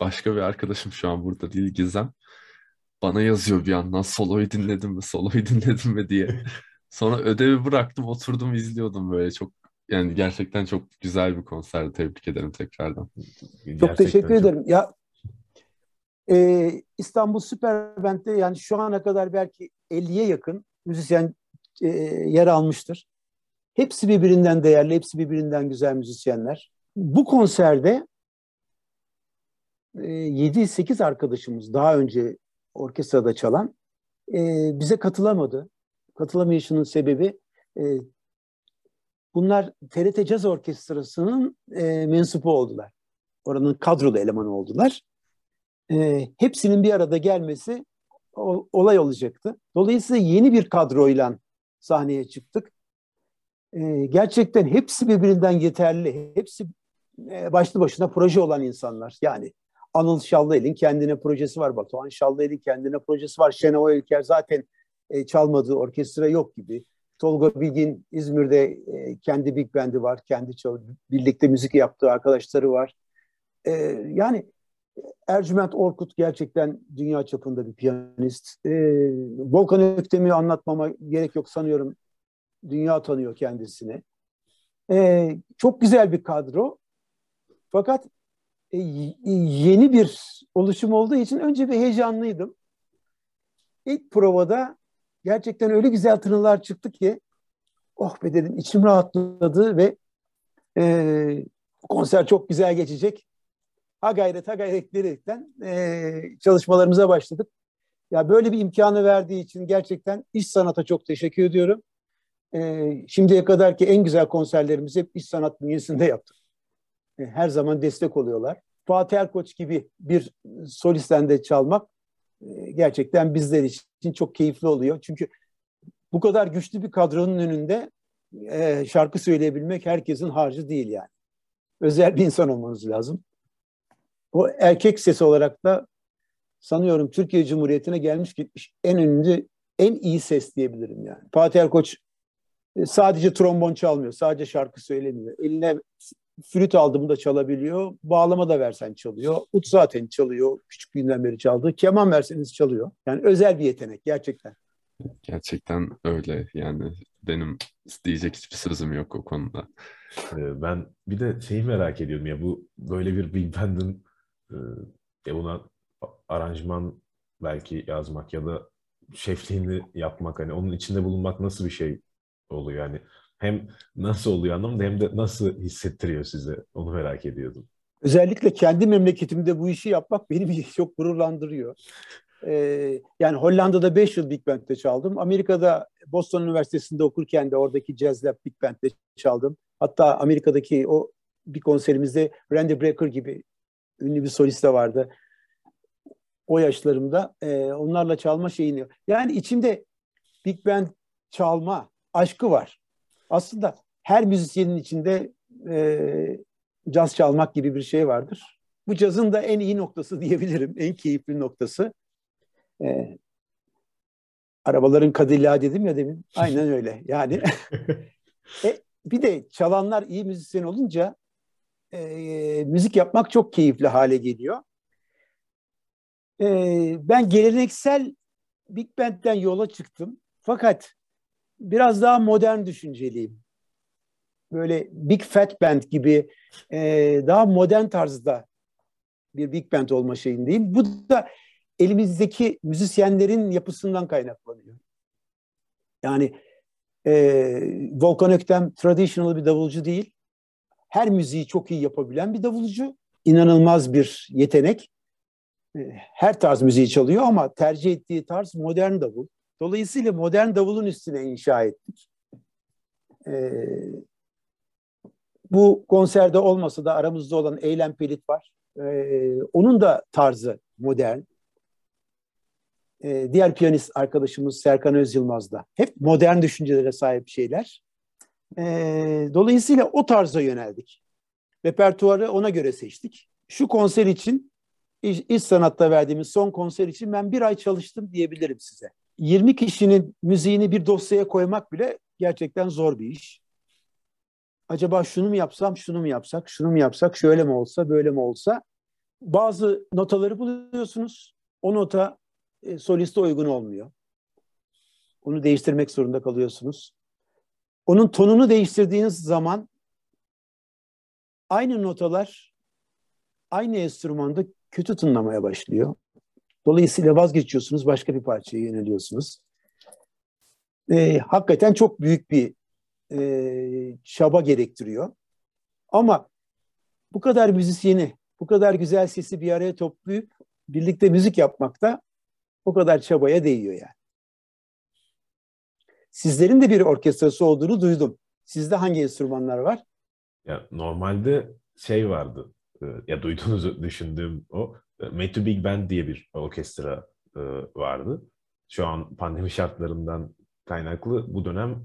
Başka bir arkadaşım şu an burada değil Gizem. Bana yazıyor bir yandan soloyu dinledim mi, soloyu dinledim mi diye. Sonra ödevi bıraktım, oturdum izliyordum böyle çok yani gerçekten çok güzel bir konserdi. Tebrik ederim tekrardan. Çok teşekkür ederim. Ya e, İstanbul Süper yani şu ana kadar belki 50'ye yakın müzisyen e, yer almıştır. Hepsi birbirinden değerli, hepsi birbirinden güzel müzisyenler. Bu konserde e, 7-8 arkadaşımız daha önce orkestrada çalan e, bize katılamadı. Katılamayışının sebebi e, bunlar TRT Caz Orkestrası'nın e, mensubu oldular. Oranın kadrolu elemanı oldular. E, hepsinin bir arada gelmesi olay olacaktı. Dolayısıyla yeni bir kadroyla sahneye çıktık. E, gerçekten hepsi birbirinden yeterli. Hepsi e, başlı başına proje olan insanlar. Yani Anıl Şallıel'in kendine projesi var. Batuhan Şallıel'in kendine projesi var. Şenova Ülker zaten e, çalmadığı orkestra yok gibi. Tolga Bilgin İzmir'de e, kendi big band'i var. Kendi birlikte müzik yaptığı arkadaşları var. E, yani Ercüment Orkut gerçekten dünya çapında bir piyanist. E, Volkan Öktem'i anlatmama gerek yok sanıyorum. Dünya tanıyor kendisini. E, çok güzel bir kadro. Fakat e, yeni bir oluşum olduğu için önce bir heyecanlıydım. ilk provada gerçekten öyle güzel tınılar çıktı ki oh be dedim içim rahatladı ve e, konser çok güzel geçecek. Ha gayret ha gayret diyerekten e, çalışmalarımıza başladık. Ya böyle bir imkanı verdiği için gerçekten iş sanata çok teşekkür ediyorum. E, şimdiye kadar ki en güzel konserlerimizi hep iş sanat bünyesinde yaptık. E, her zaman destek oluyorlar. Fatih Erkoç gibi bir solisten de çalmak e, gerçekten bizler için çok keyifli oluyor. Çünkü bu kadar güçlü bir kadronun önünde e, şarkı söyleyebilmek herkesin harcı değil yani. Özel bir insan olmanız lazım. O erkek sesi olarak da sanıyorum Türkiye Cumhuriyeti'ne gelmiş gitmiş en ünlü, en iyi ses diyebilirim yani. Fatih Erkoç e, sadece trombon çalmıyor, sadece şarkı söylemiyor. Eline flüt aldığımda çalabiliyor, bağlama da versen çalıyor, ut zaten çalıyor, küçüklüğünden beri çaldığı, keman verseniz çalıyor. Yani özel bir yetenek gerçekten. Gerçekten öyle yani benim diyecek hiçbir sözüm yok o konuda. Ee, ben bir de şeyi merak ediyorum ya bu böyle bir Big Band'in e, buna aranjman belki yazmak ya da şefliğini yapmak hani onun içinde bulunmak nasıl bir şey oluyor yani hem nasıl oluyor anlamda hem de nasıl hissettiriyor size onu merak ediyordum. Özellikle kendi memleketimde bu işi yapmak beni çok gururlandırıyor. Ee, yani Hollanda'da 5 yıl Big Band'de çaldım. Amerika'da Boston Üniversitesi'nde okurken de oradaki Jazz Lab Big Band'de çaldım. Hatta Amerika'daki o bir konserimizde Randy Brecker gibi ünlü bir solist de vardı. O yaşlarımda e, onlarla çalma şeyini. Yani içimde Big Band çalma aşkı var. Aslında her müzisyenin içinde e, caz çalmak gibi bir şey vardır. Bu cazın da en iyi noktası diyebilirim. En keyifli noktası. E, arabaların Cadillac dedim ya demin. Aynen öyle. Yani e, bir de çalanlar iyi müzisyen olunca e, müzik yapmak çok keyifli hale geliyor. E, ben geleneksel Big Band'den yola çıktım. Fakat biraz daha modern düşünceliyim. Böyle Big Fat Band gibi e, daha modern tarzda bir Big Band olma şeyindeyim. Bu da elimizdeki müzisyenlerin yapısından kaynaklanıyor. Yani e, Volkan Öktem traditional bir davulcu değil. Her müziği çok iyi yapabilen bir davulcu. İnanılmaz bir yetenek. E, her tarz müziği çalıyor ama tercih ettiği tarz modern davul. Dolayısıyla modern davulun üstüne inşa ettik. E, bu konserde olmasa da aramızda olan Eylem Pelit var. E, onun da tarzı modern diğer piyanist arkadaşımız Serkan Özyılmaz da. Hep modern düşüncelere sahip şeyler. E, dolayısıyla o tarza yöneldik. Repertuarı ona göre seçtik. Şu konser için, iş, iş sanatta verdiğimiz son konser için ben bir ay çalıştım diyebilirim size. 20 kişinin müziğini bir dosyaya koymak bile gerçekten zor bir iş. Acaba şunu mu yapsam, şunu mu yapsak, şunu mu yapsak, şöyle mi olsa, böyle mi olsa? Bazı notaları buluyorsunuz. O nota e, soliste uygun olmuyor. Onu değiştirmek zorunda kalıyorsunuz. Onun tonunu değiştirdiğiniz zaman aynı notalar aynı enstrümanda kötü tınlamaya başlıyor. Dolayısıyla vazgeçiyorsunuz, başka bir parçaya yöneliyorsunuz. E, hakikaten çok büyük bir e, çaba gerektiriyor. Ama bu kadar müzisyeni, bu kadar güzel sesi bir araya toplayıp birlikte müzik yapmakta o kadar çabaya değiyor yani. Sizlerin de bir orkestrası olduğunu duydum. Sizde hangi enstrümanlar var? Ya normalde şey vardı. E, ya duyduğunuzu düşündüğüm o e, Made Big Band diye bir orkestra e, vardı. Şu an pandemi şartlarından kaynaklı bu dönem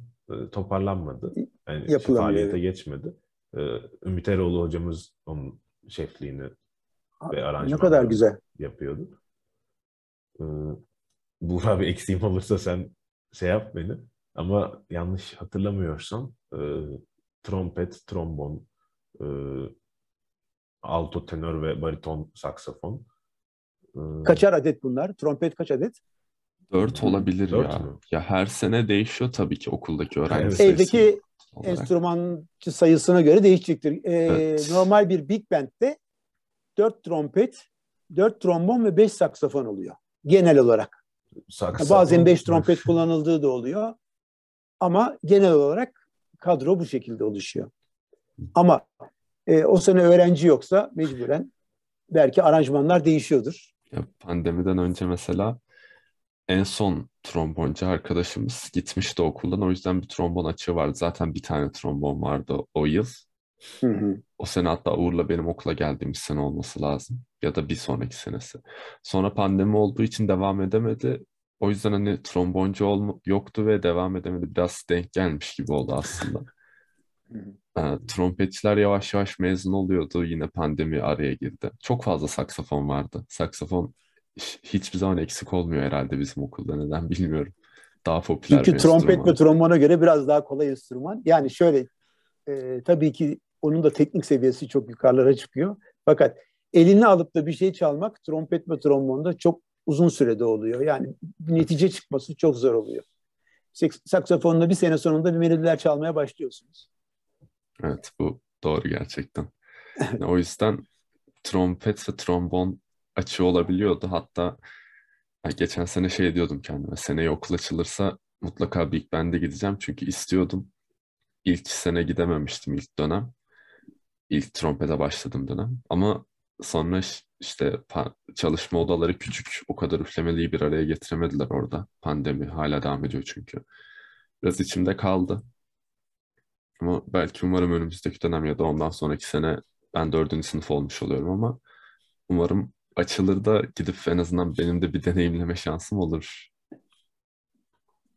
toparlanmadı. Yani faaliyete geçmedi. Ümit Eroğlu hocamız onun şefliğini ve aranjmanını ne kadar güzel yapıyordu. Buğra bir eksiğim olursa sen şey yap beni. Ama yanlış hatırlamıyorsam e, trompet, trombon, e, alto, tenör ve bariton saksafon. E, Kaçar adet bunlar? Trompet kaç adet? Dört olabilir Dört ya. Mü? Ya her sene değişiyor tabii ki okuldaki öğrenci evet. sayısı. Evdeki olarak. enstrümancı sayısına göre değişecektir. Ee, evet. Normal bir big band'de dört trompet, dört trombon ve beş saksafon oluyor genel olarak. Saksafon. Bazen beş trompet kullanıldığı da oluyor. Ama genel olarak kadro bu şekilde oluşuyor. Ama e, o sene öğrenci yoksa mecburen belki aranjmanlar değişiyordur. Ya pandemiden önce mesela en son tromboncu arkadaşımız gitmişti okuldan. O yüzden bir trombon açığı vardı. Zaten bir tane trombon vardı o yıl. Hı hı. O sene hatta Uğur'la benim okula geldiğimiz sene olması lazım. Ya da bir sonraki senesi. Sonra pandemi olduğu için devam edemedi. O yüzden hani tromboncu olma, yoktu ve devam edemedi. Biraz denk gelmiş gibi oldu aslında. e, trompetçiler yavaş yavaş mezun oluyordu. Yine pandemi araya girdi. Çok fazla saksafon vardı. Saksafon hiçbir zaman eksik olmuyor herhalde bizim okulda. Neden bilmiyorum. Daha popüler Çünkü trompet ve trombona göre biraz daha kolay enstrüman. Yani şöyle e, tabii ki onun da teknik seviyesi çok yukarılara çıkıyor. Fakat elini alıp da bir şey çalmak trompet ve trombonda çok uzun sürede oluyor. Yani netice çıkması çok zor oluyor. Saksafonda bir sene sonunda bir melodiler çalmaya başlıyorsunuz. Evet bu doğru gerçekten. Yani o yüzden trompet ve trombon açığı olabiliyordu. Hatta geçen sene şey diyordum kendime. Seneye okul açılırsa mutlaka Big Band'e gideceğim. Çünkü istiyordum. İlk sene gidememiştim ilk dönem. İlk trompete başladım dönem. Ama sonra işte çalışma odaları küçük. O kadar üflemeliyi bir araya getiremediler orada. Pandemi hala devam ediyor çünkü. Biraz içimde kaldı. Ama belki umarım önümüzdeki dönem ya da ondan sonraki sene ben dördüncü sınıf olmuş oluyorum ama umarım açılır da gidip en azından benim de bir deneyimleme şansım olur.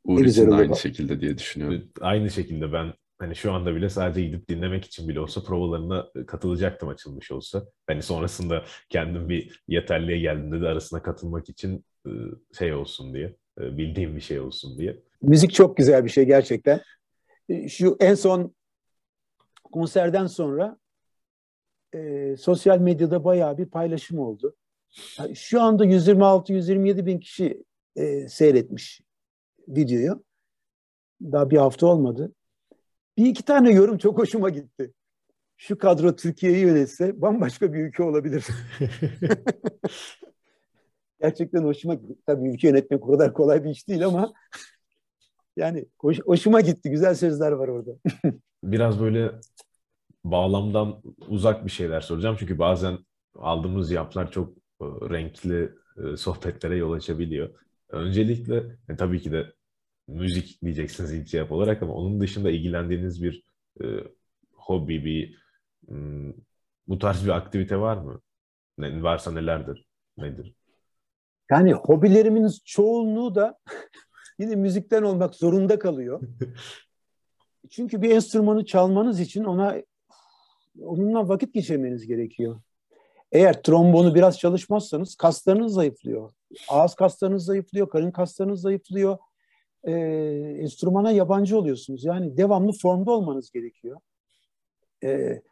Uğur için de aynı şekilde diye düşünüyorum. Aynı şekilde ben hani şu anda bile sadece gidip dinlemek için bile olsa provalarına katılacaktım açılmış olsa. Hani sonrasında kendim bir yeterliğe geldiğimde de arasına katılmak için şey olsun diye, bildiğim bir şey olsun diye. Müzik çok güzel bir şey gerçekten. Şu en son konserden sonra e, sosyal medyada bayağı bir paylaşım oldu. Şu anda 126-127 bin kişi e, seyretmiş videoyu. Daha bir hafta olmadı. Bir iki tane yorum çok hoşuma gitti. Şu kadro Türkiye'yi yönetse bambaşka bir ülke olabilir. Gerçekten hoşuma gitti. Tabii ülke yönetmek o kadar kolay bir iş değil ama yani hoş, hoşuma gitti. Güzel sözler var orada. Biraz böyle bağlamdan uzak bir şeyler soracağım. Çünkü bazen aldığımız yaplar çok e, renkli e, sohbetlere yol açabiliyor. Öncelikle e, tabii ki de müzik diyeceksiniz ilk cevap olarak ama onun dışında ilgilendiğiniz bir e, hobi, bir m, bu tarz bir aktivite var mı? Ne, varsa nelerdir? Nedir? Yani hobilerimin çoğunluğu da yine müzikten olmak zorunda kalıyor. Çünkü bir enstrümanı çalmanız için ona onunla vakit geçirmeniz gerekiyor. Eğer trombonu biraz çalışmazsanız kaslarınız zayıflıyor. Ağız kaslarınız zayıflıyor, karın kaslarınız zayıflıyor. Ee, enstrümana yabancı oluyorsunuz. Yani devamlı formda olmanız gerekiyor. Ee,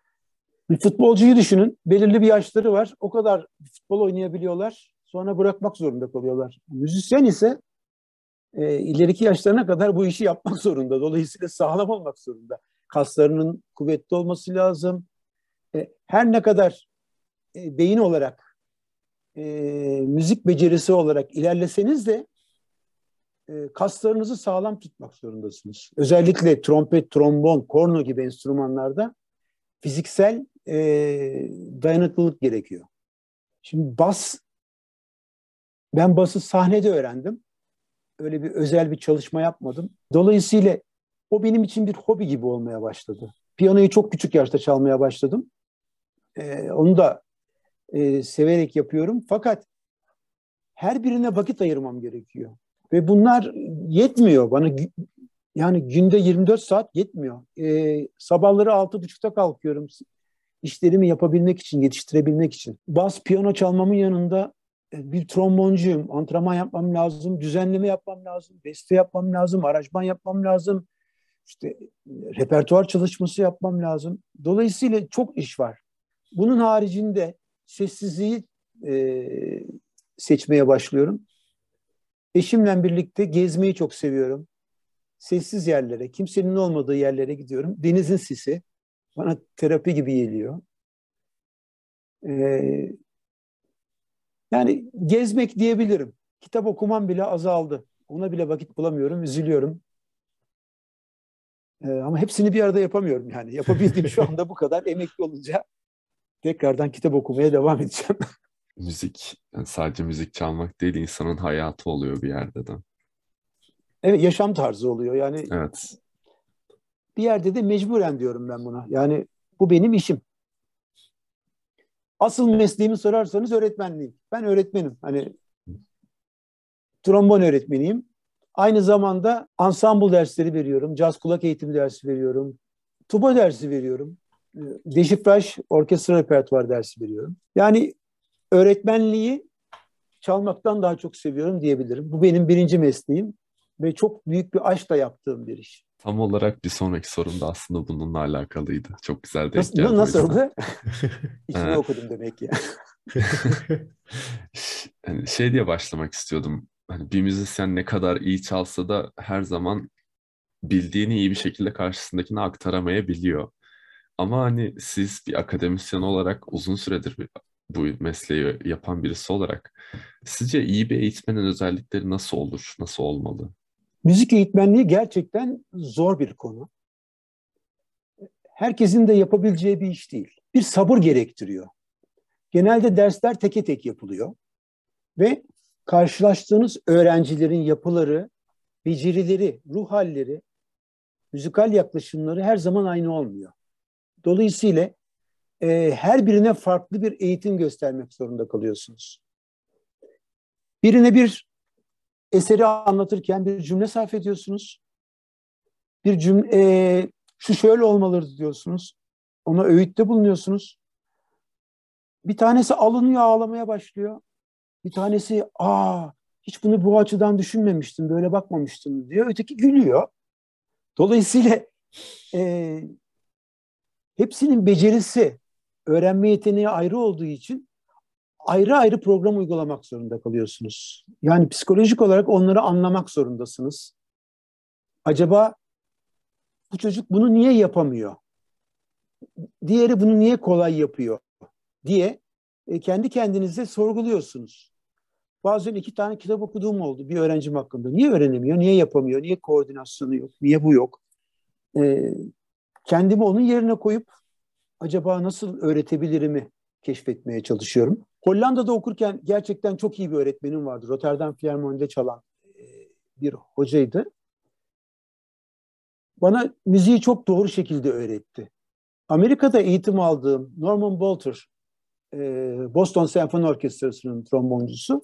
bir futbolcuyu düşünün. Belirli bir yaşları var. O kadar futbol oynayabiliyorlar. Sonra bırakmak zorunda kalıyorlar. Müzisyen ise e, ileriki yaşlarına kadar bu işi yapmak zorunda. Dolayısıyla sağlam olmak zorunda. Kaslarının kuvvetli olması lazım. E, her ne kadar e, beyin olarak, e, müzik becerisi olarak ilerleseniz de e, kaslarınızı sağlam tutmak zorundasınız. Özellikle trompet, trombon, korno gibi enstrümanlarda fiziksel e, dayanıklılık gerekiyor. Şimdi bas, ben bası sahnede öğrendim. Öyle bir özel bir çalışma yapmadım. Dolayısıyla o benim için bir hobi gibi olmaya başladı. Piyanoyu çok küçük yaşta çalmaya başladım. Ee, onu da e, severek yapıyorum. Fakat her birine vakit ayırmam gerekiyor. Ve bunlar yetmiyor bana. Yani günde 24 saat yetmiyor. E, sabahları 6.30'da kalkıyorum. İşlerimi yapabilmek için, yetiştirebilmek için. Bas, piyano çalmamın yanında e, bir tromboncuyum. Antrenman yapmam lazım, düzenleme yapmam lazım, beste yapmam lazım, aranjman yapmam lazım. İşte repertuar çalışması yapmam lazım. Dolayısıyla çok iş var. Bunun haricinde sessizliği e, seçmeye başlıyorum. Eşimle birlikte gezmeyi çok seviyorum. Sessiz yerlere, kimsenin olmadığı yerlere gidiyorum. Denizin sisi bana terapi gibi geliyor. Ee, yani gezmek diyebilirim. kitap okumam bile azaldı. Ona bile vakit bulamıyorum, üzülüyorum. Ee, ama hepsini bir arada yapamıyorum yani. Yapabildiğim şu anda bu kadar. Emekli olunca tekrardan kitap okumaya devam edeceğim. Müzik, yani sadece müzik çalmak değil, insanın hayatı oluyor bir yerde de. Evet, yaşam tarzı oluyor. Yani Evet. bir yerde de mecburen diyorum ben buna. Yani bu benim işim. Asıl mesleğimi sorarsanız öğretmenliğim. Ben öğretmenim. Hani trombon öğretmeniyim. Aynı zamanda ensemble dersleri veriyorum. Caz kulak eğitimi dersi veriyorum. Tuba dersi veriyorum. Ee, Deşifraj orkestra repertuar dersi veriyorum. Yani öğretmenliği çalmaktan daha çok seviyorum diyebilirim. Bu benim birinci mesleğim ve çok büyük bir aşkla yaptığım bir iş. Tam olarak bir sonraki sorum da aslında bununla alakalıydı. Çok güzel denk geldi nasıl oldu? İçine Ha. okudum demek ki. Yani şey diye başlamak istiyordum. Hani bir müzisyen ne kadar iyi çalsa da her zaman bildiğini iyi bir şekilde karşısındakine aktaramayabiliyor. Ama hani siz bir akademisyen olarak uzun süredir bir- bu mesleği yapan birisi olarak sizce iyi bir eğitmenin özellikleri nasıl olur, nasıl olmalı? Müzik eğitmenliği gerçekten zor bir konu. Herkesin de yapabileceği bir iş değil. Bir sabır gerektiriyor. Genelde dersler teke tek yapılıyor. Ve karşılaştığınız öğrencilerin yapıları, becerileri, ruh halleri, müzikal yaklaşımları her zaman aynı olmuyor. Dolayısıyla e, her birine farklı bir eğitim göstermek zorunda kalıyorsunuz. Birine bir eseri anlatırken bir cümle sarf ediyorsunuz. Bir cümle, e, şu şöyle olmalıdır diyorsunuz. Ona öğütte bulunuyorsunuz. Bir tanesi alınıyor ağlamaya başlıyor. Bir tanesi aa hiç bunu bu açıdan düşünmemiştim, böyle bakmamıştım diyor. Öteki gülüyor. Dolayısıyla e, hepsinin becerisi, öğrenme yeteneği ayrı olduğu için ayrı ayrı program uygulamak zorunda kalıyorsunuz. Yani psikolojik olarak onları anlamak zorundasınız. Acaba bu çocuk bunu niye yapamıyor? Diğeri bunu niye kolay yapıyor? diye e, kendi kendinize sorguluyorsunuz. Bazen iki tane kitap okuduğum oldu bir öğrencim hakkında. Niye öğrenemiyor, niye yapamıyor, niye koordinasyonu yok, niye bu yok? E, kendimi onun yerine koyup acaba nasıl öğretebilirimi keşfetmeye çalışıyorum. Hollanda'da okurken gerçekten çok iyi bir öğretmenim vardı. Rotterdam Philharmoni'de çalan e, bir hocaydı. Bana müziği çok doğru şekilde öğretti. Amerika'da eğitim aldığım Norman Bolter, e, Boston Senfoni Orkestrası'nın tromboncusu,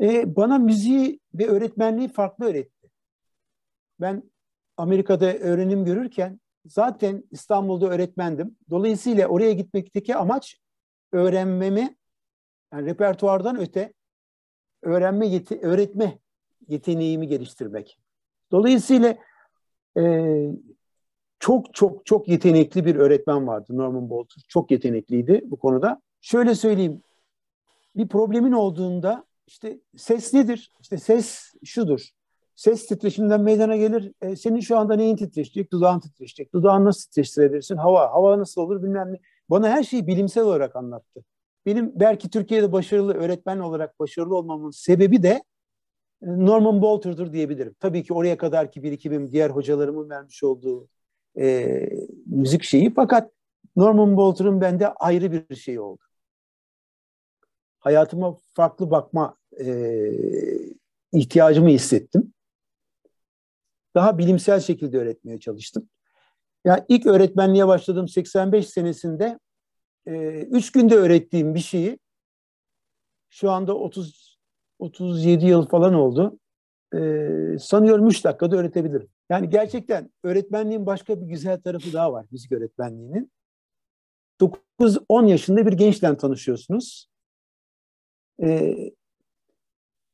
e, bana müziği ve öğretmenliği farklı öğretti. Ben Amerika'da öğrenim görürken zaten İstanbul'da öğretmendim. Dolayısıyla oraya gitmekteki amaç öğrenmemi, yani repertuardan öte öğrenme, yeti, öğretme yeteneğimi geliştirmek. Dolayısıyla e, çok çok çok yetenekli bir öğretmen vardı Norman Bolter. Çok yetenekliydi bu konuda. Şöyle söyleyeyim, bir problemin olduğunda işte ses nedir? İşte ses şudur. Ses titreşiminden meydana gelir. E, senin şu anda neyin titreşecek? Dudağın titreşecek. Dudağını nasıl titreştirebilirsin? Hava. Hava nasıl olur bilmem ne. Bana her şeyi bilimsel olarak anlattı. Benim belki Türkiye'de başarılı öğretmen olarak başarılı olmamın sebebi de e, Norman Bolter'dır diyebilirim. Tabii ki oraya kadarki birikimim diğer hocalarımın vermiş olduğu e, müzik şeyi. Fakat Norman Bolter'ın bende ayrı bir şey oldu. Hayatıma farklı bakma e, ihtiyacımı hissettim. Daha bilimsel şekilde öğretmeye çalıştım. Yani ilk öğretmenliğe başladığım 85 senesinde e, üç günde öğrettiğim bir şeyi şu anda 30 37 yıl falan oldu. E, sanıyorum 3 dakikada öğretebilirim. Yani gerçekten öğretmenliğin başka bir güzel tarafı daha var müzik öğretmenliğinin. 9-10 yaşında bir gençle tanışıyorsunuz. E,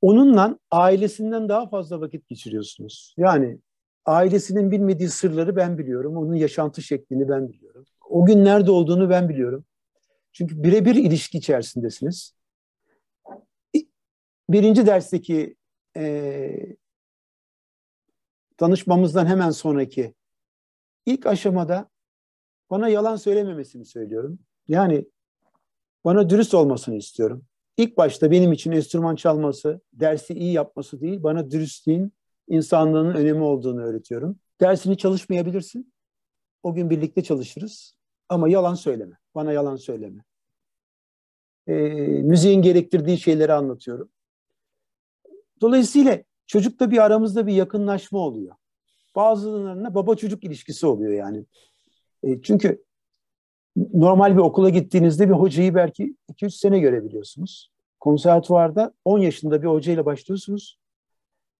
onunla ailesinden daha fazla vakit geçiriyorsunuz. Yani ailesinin bilmediği sırları ben biliyorum. Onun yaşantı şeklini ben biliyorum. O gün nerede olduğunu ben biliyorum. Çünkü birebir ilişki içerisindesiniz. Birinci dersteki e, tanışmamızdan hemen sonraki ilk aşamada bana yalan söylememesini söylüyorum. Yani bana dürüst olmasını istiyorum. ilk başta benim için enstrüman çalması, dersi iyi yapması değil, bana dürüstlüğün, insanlığın önemi olduğunu öğretiyorum. Dersini çalışmayabilirsin. O gün birlikte çalışırız. Ama yalan söyleme. Bana yalan söyleme. E, müziğin gerektirdiği şeyleri anlatıyorum. Dolayısıyla çocukla bir aramızda bir yakınlaşma oluyor. Bazılarına baba çocuk ilişkisi oluyor yani. E, çünkü normal bir okula gittiğinizde bir hocayı belki 2-3 sene görebiliyorsunuz. Konservatuvarda 10 yaşında bir hocayla başlıyorsunuz.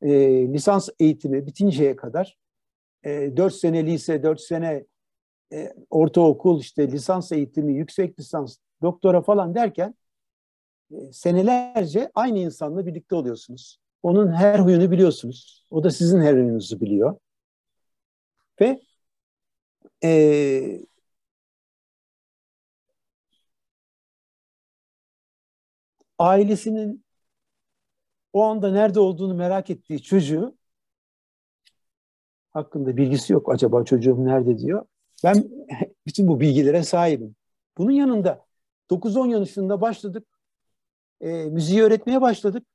E, lisans eğitimi bitinceye kadar e, 4 sene lise, 4 sene e, ortaokul, işte lisans eğitimi, yüksek lisans, doktora falan derken e, senelerce aynı insanla birlikte oluyorsunuz. Onun her huyunu biliyorsunuz. O da sizin her huyunuzu biliyor. Ve e, ailesinin o anda nerede olduğunu merak ettiği çocuğu hakkında bilgisi yok. Acaba çocuğum nerede diyor. Ben bütün bu bilgilere sahibim. Bunun yanında 9-10 yaşında başladık. E, müziği öğretmeye başladık.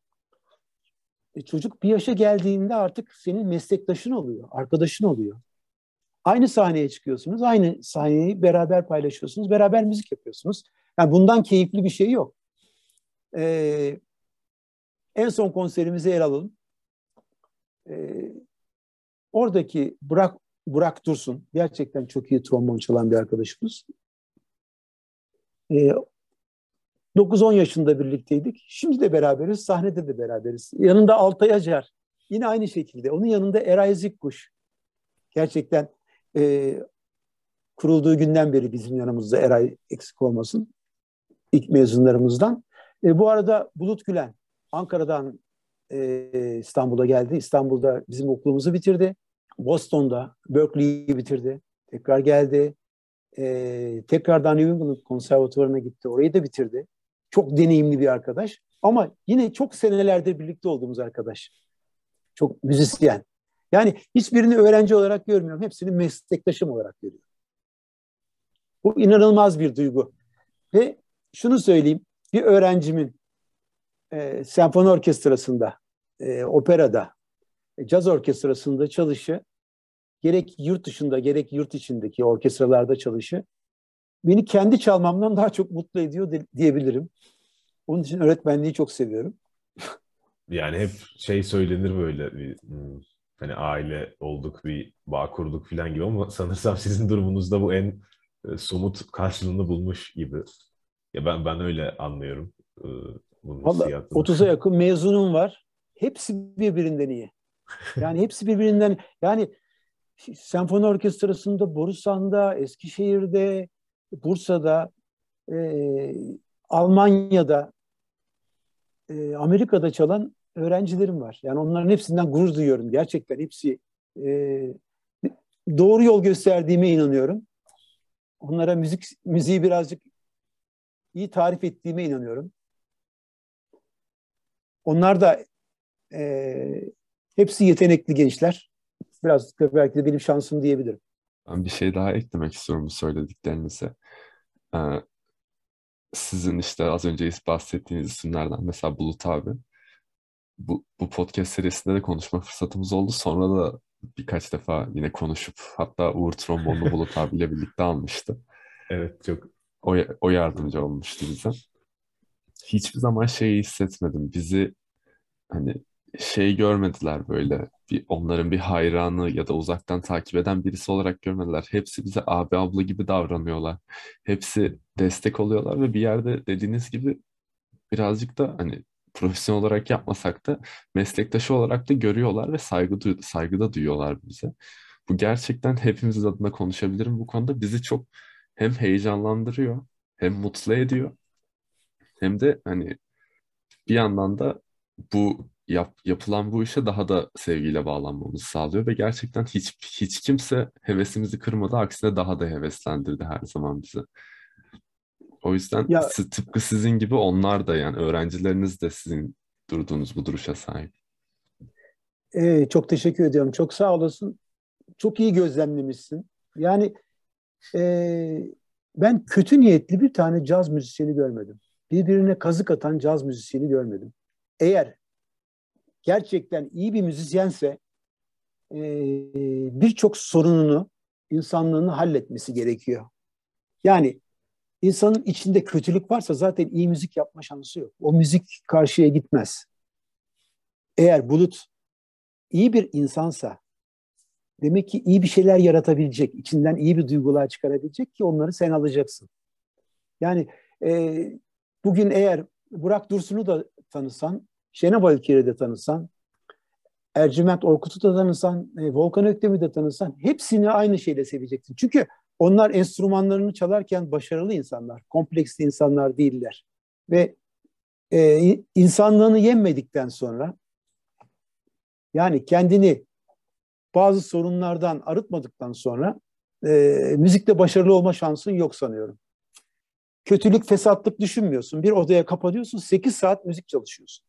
E, çocuk bir yaşa geldiğinde artık senin meslektaşın oluyor, arkadaşın oluyor. Aynı sahneye çıkıyorsunuz, aynı sahneyi beraber paylaşıyorsunuz, beraber müzik yapıyorsunuz. Yani bundan keyifli bir şey yok. Ee, en son konserimize yer alalım. Ee, oradaki Burak, Burak Dursun, gerçekten çok iyi trombon çalan bir arkadaşımız. Ee, 9-10 yaşında birlikteydik. Şimdi de beraberiz, sahnede de beraberiz. Yanında Altay Acar, yine aynı şekilde. Onun yanında Eray Zikkuş. Gerçekten e, kurulduğu günden beri bizim yanımızda Eray eksik olmasın. İlk mezunlarımızdan. E, bu arada Bulut Gülen Ankara'dan e, İstanbul'a geldi. İstanbul'da bizim okulumuzu bitirdi. Boston'da Berkeley'i bitirdi. Tekrar geldi. E, tekrardan New England Konservatuvarı'na gitti. Orayı da bitirdi. Çok deneyimli bir arkadaş. Ama yine çok senelerdir birlikte olduğumuz arkadaş. Çok müzisyen. Yani hiçbirini öğrenci olarak görmüyorum. Hepsini meslektaşım olarak görüyorum. Bu inanılmaz bir duygu. Ve şunu söyleyeyim. Bir öğrencimin e, senfoni orkestrasında, e, operada, e, caz orkestrasında çalışı, gerek yurt dışında gerek yurt içindeki orkestralarda çalışı beni kendi çalmamdan daha çok mutlu ediyor de, diyebilirim. Onun için öğretmenliği çok seviyorum. Yani hep şey söylenir böyle bir, hmm, hani aile olduk bir bağ kurduk falan gibi ama sanırsam sizin durumunuzda bu en e, somut karşılığını bulmuş gibi. Ya ben ben öyle anlıyorum. E, Valla 30'a yakın mezunum var. Hepsi birbirinden iyi. Yani hepsi birbirinden yani senfoni orkestrasında, Borusan'da, Eskişehir'de, Bursa'da, e, Almanya'da, e, Amerika'da çalan öğrencilerim var. Yani onların hepsinden gurur duyuyorum. Gerçekten hepsi e, doğru yol gösterdiğime inanıyorum. Onlara müzik müziği birazcık iyi tarif ettiğime inanıyorum. Onlar da e, hepsi yetenekli gençler. Biraz da belki de benim şansım diyebilirim. Ben bir şey daha eklemek istiyorum bu söylediklerinize. Ee, sizin işte az önce bahsettiğiniz isimlerden mesela Bulut abi bu, bu podcast serisinde de konuşma fırsatımız oldu. Sonra da birkaç defa yine konuşup hatta Uğur Trombonlu Bulut abiyle birlikte almıştı. Evet çok. O, o yardımcı olmuştu bize. Hiçbir zaman şeyi hissetmedim. Bizi hani şey görmediler böyle bir onların bir hayranı ya da uzaktan takip eden birisi olarak görmediler. Hepsi bize abi abla gibi davranıyorlar. Hepsi destek oluyorlar ve bir yerde dediğiniz gibi birazcık da hani profesyonel olarak yapmasak da meslektaşı olarak da görüyorlar ve saygı du saygıda duyuyorlar bize. Bu gerçekten hepimiz adına konuşabilirim bu konuda. Bizi çok hem heyecanlandırıyor, hem mutlu ediyor. Hem de hani bir yandan da bu yap, yapılan bu işe daha da sevgiyle bağlanmamızı sağlıyor ve gerçekten hiç hiç kimse hevesimizi kırmadı aksine daha da heveslendirdi her zaman bizi. O yüzden ya, tıpkı sizin gibi onlar da yani öğrencileriniz de sizin durduğunuz bu duruşa sahip. Ee, çok teşekkür ediyorum. Çok sağ olasın. Çok iyi gözlemlemişsin. Yani e, ben kötü niyetli bir tane caz müzisyeni görmedim. Birbirine kazık atan caz müzisyeni görmedim. Eğer gerçekten iyi bir müzisyense e, birçok sorununu, insanlığını halletmesi gerekiyor. Yani insanın içinde kötülük varsa zaten iyi müzik yapma şansı yok. O müzik karşıya gitmez. Eğer Bulut iyi bir insansa demek ki iyi bir şeyler yaratabilecek, içinden iyi bir duygular çıkarabilecek ki onları sen alacaksın. Yani e, bugün eğer Burak Dursun'u da tanısan, Şenol Ülker'i de tanısan, Ercüment Orkut'u da tanısan, e, Volkan Öktem'i de tanısan hepsini aynı şeyle seveceksin. Çünkü onlar enstrümanlarını çalarken başarılı insanlar, kompleksli insanlar değiller. Ve e, insanlığını yenmedikten sonra yani kendini bazı sorunlardan arıtmadıktan sonra e, müzikte başarılı olma şansın yok sanıyorum. Kötülük, fesatlık düşünmüyorsun. Bir odaya kapanıyorsun, 8 saat müzik çalışıyorsun.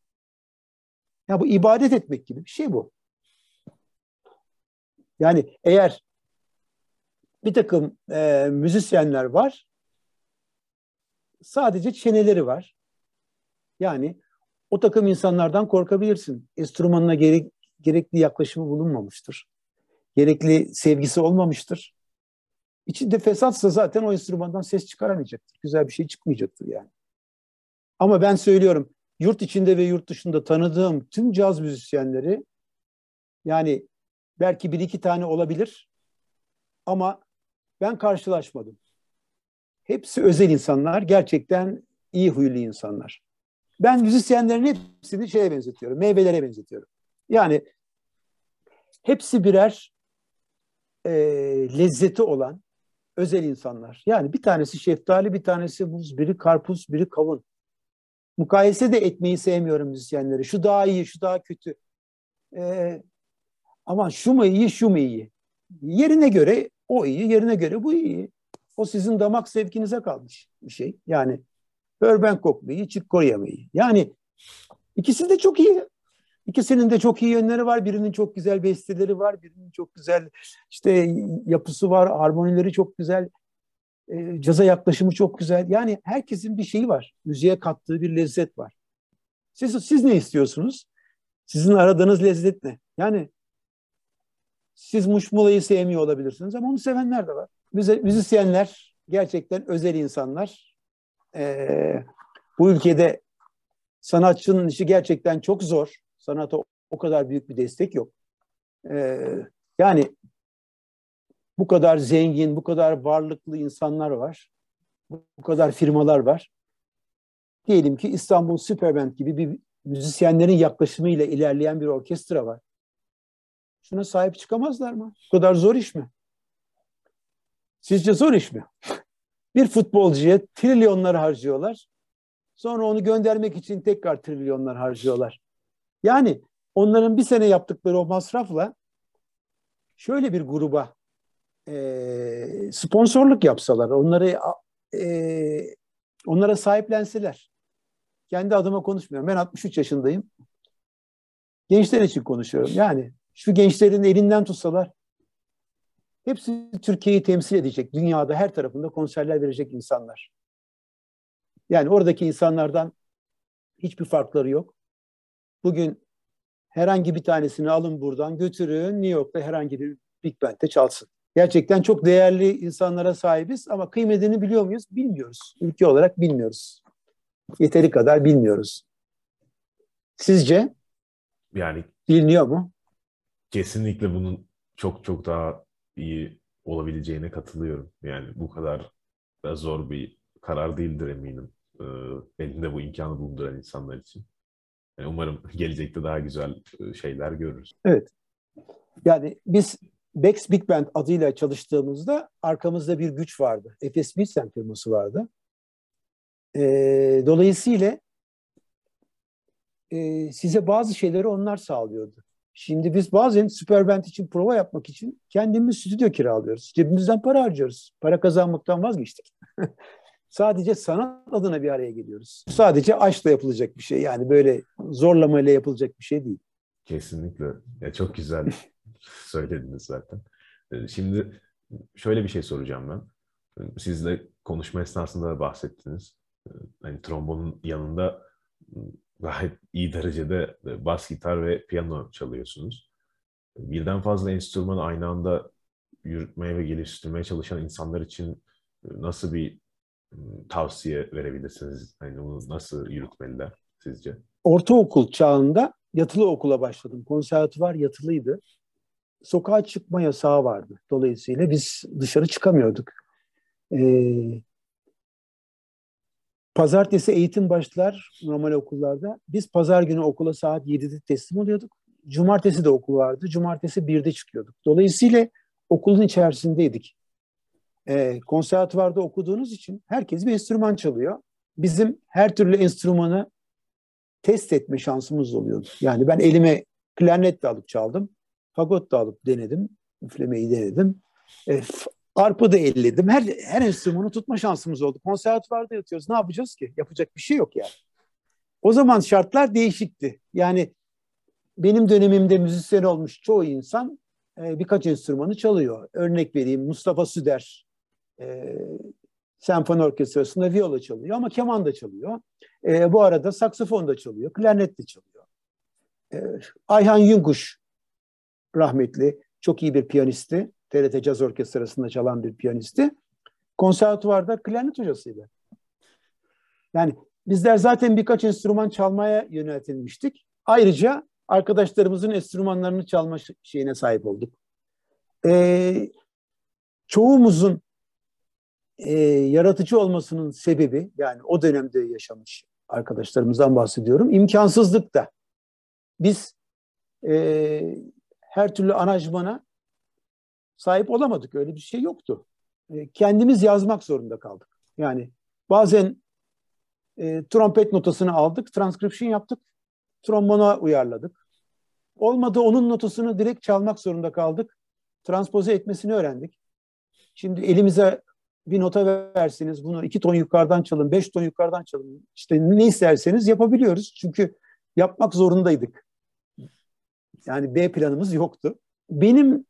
Ya bu ibadet etmek gibi bir şey bu. Yani eğer bir takım e, müzisyenler var, sadece çeneleri var. Yani o takım insanlardan korkabilirsin. Enstrümanına gerek, gerekli yaklaşımı bulunmamıştır. Gerekli sevgisi olmamıştır. İçinde fesatsa zaten o enstrümandan ses çıkaramayacaktır. Güzel bir şey çıkmayacaktır yani. Ama ben söylüyorum yurt içinde ve yurt dışında tanıdığım tüm caz müzisyenleri yani belki bir iki tane olabilir ama ben karşılaşmadım. Hepsi özel insanlar, gerçekten iyi huylu insanlar. Ben müzisyenlerin hepsini şeye benzetiyorum, meyvelere benzetiyorum. Yani hepsi birer e, lezzeti olan özel insanlar. Yani bir tanesi şeftali, bir tanesi muz, biri karpuz, biri kavun. Mukayese de etmeyi sevmiyorum müzisyenleri. Şu daha iyi, şu daha kötü. Ee, ama şu mu iyi, şu mu iyi? Yerine göre o iyi, yerine göre bu iyi. O sizin damak zevkinize kalmış bir şey. Yani Burbank iyi, Chick Corea mı iyi? Yani ikisi de çok iyi. İkisinin de çok iyi yönleri var. Birinin çok güzel besteleri var. Birinin çok güzel işte yapısı var. Harmonileri çok güzel. E, caza yaklaşımı çok güzel. Yani herkesin bir şeyi var. Müziğe kattığı bir lezzet var. Siz, siz ne istiyorsunuz? Sizin aradığınız lezzet ne? Yani siz muşmulayı sevmiyor olabilirsiniz ama onu sevenler de var. Müze, müzisyenler gerçekten özel insanlar. Ee, bu ülkede sanatçının işi gerçekten çok zor. Sanata o kadar büyük bir destek yok. Ee, yani bu kadar zengin, bu kadar varlıklı insanlar var. Bu kadar firmalar var. Diyelim ki İstanbul Superband gibi bir müzisyenlerin yaklaşımıyla ilerleyen bir orkestra var. Şuna sahip çıkamazlar mı? Bu kadar zor iş mi? Sizce zor iş mi? Bir futbolcuya trilyonlar harcıyorlar. Sonra onu göndermek için tekrar trilyonlar harcıyorlar. Yani onların bir sene yaptıkları o masrafla şöyle bir gruba e, sponsorluk yapsalar, onları e, onlara sahiplenseler. Kendi adıma konuşmuyorum. Ben 63 yaşındayım. Gençler için konuşuyorum. Yani şu gençlerin elinden tutsalar hepsi Türkiye'yi temsil edecek. Dünyada her tarafında konserler verecek insanlar. Yani oradaki insanlardan hiçbir farkları yok. Bugün herhangi bir tanesini alın buradan götürün New York'ta herhangi bir Big Band'de çalsın. Gerçekten çok değerli insanlara sahibiz ama kıymetini biliyor muyuz? Bilmiyoruz. Ülke olarak bilmiyoruz. Yeteri kadar bilmiyoruz. Sizce? Yani biliniyor mu? Kesinlikle bunun çok çok daha iyi olabileceğine katılıyorum. Yani bu kadar da zor bir karar değildir eminim. Ee, elinde bu imkanı bulunduran insanlar için. Yani umarım gelecekte daha güzel e, şeyler görürüz. Evet. Yani biz Bex Big Band adıyla çalıştığımızda arkamızda bir güç vardı. Efes Pilsen firması vardı. E, dolayısıyla e, size bazı şeyleri onlar sağlıyordu. Şimdi biz bazen Superband için prova yapmak için kendimiz stüdyo kiralıyoruz. Cebimizden para harcıyoruz. Para kazanmaktan vazgeçtik. Sadece sanat adına bir araya geliyoruz. Sadece aşkla yapılacak bir şey. Yani böyle zorlamayla yapılacak bir şey değil. Kesinlikle. Ya çok güzel söylediniz zaten. Ee, şimdi şöyle bir şey soracağım ben. Siz de konuşma esnasında da bahsettiniz. hani trombonun yanında gayet iyi derecede bas gitar ve piyano çalıyorsunuz. Birden fazla enstrümanı aynı anda yürütmeye ve geliştirmeye çalışan insanlar için nasıl bir tavsiye verebilirsiniz? Yani bunu nasıl yürütmeliler sizce? Ortaokul çağında yatılı okula başladım. Konservatuvar yatılıydı. Sokağa çıkma yasağı vardı. Dolayısıyla biz dışarı çıkamıyorduk. Ee, pazartesi eğitim başlar normal okullarda. Biz pazar günü okula saat 7'de teslim oluyorduk. Cumartesi de okul vardı. Cumartesi 1'de çıkıyorduk. Dolayısıyla okulun içerisindeydik. Ee, konservatuvarda okuduğunuz için herkes bir enstrüman çalıyor. Bizim her türlü enstrümanı test etme şansımız oluyordu. Yani ben elime klarnet de alıp çaldım. Fagot da alıp denedim. Üflemeyi denedim. E, arpı da elledim. Her, her enstrümanı tutma şansımız oldu. Konservatuvarda yatıyoruz. Ne yapacağız ki? Yapacak bir şey yok yani. O zaman şartlar değişikti. Yani benim dönemimde müzisyen olmuş çoğu insan e, birkaç enstrümanı çalıyor. Örnek vereyim Mustafa Süder e, senfoni orkestrasında viola çalıyor ama keman da çalıyor. E, bu arada saksafon da çalıyor, klarnet de çalıyor. E, Ayhan Yunkuş rahmetli, çok iyi bir piyanisti. TRT Caz Orkestrası'nda çalan bir piyanisti. Konservatuvarda klarnet hocasıydı. Yani bizler zaten birkaç enstrüman çalmaya yöneltilmiştik. Ayrıca arkadaşlarımızın enstrümanlarını çalma şeyine sahip olduk. Ee, çoğumuzun e, yaratıcı olmasının sebebi yani o dönemde yaşamış arkadaşlarımızdan bahsediyorum. İmkansızlık da. Biz e, her türlü aranjmana sahip olamadık. Öyle bir şey yoktu. E, kendimiz yazmak zorunda kaldık. Yani bazen e, trompet notasını aldık, transcription yaptık, trombona uyarladık. Olmadı onun notasını direkt çalmak zorunda kaldık. Transpoze etmesini öğrendik. Şimdi elimize bir nota versiniz, bunu iki ton yukarıdan çalın, beş ton yukarıdan çalın. İşte ne isterseniz yapabiliyoruz. Çünkü yapmak zorundaydık. Yani B planımız yoktu. Benim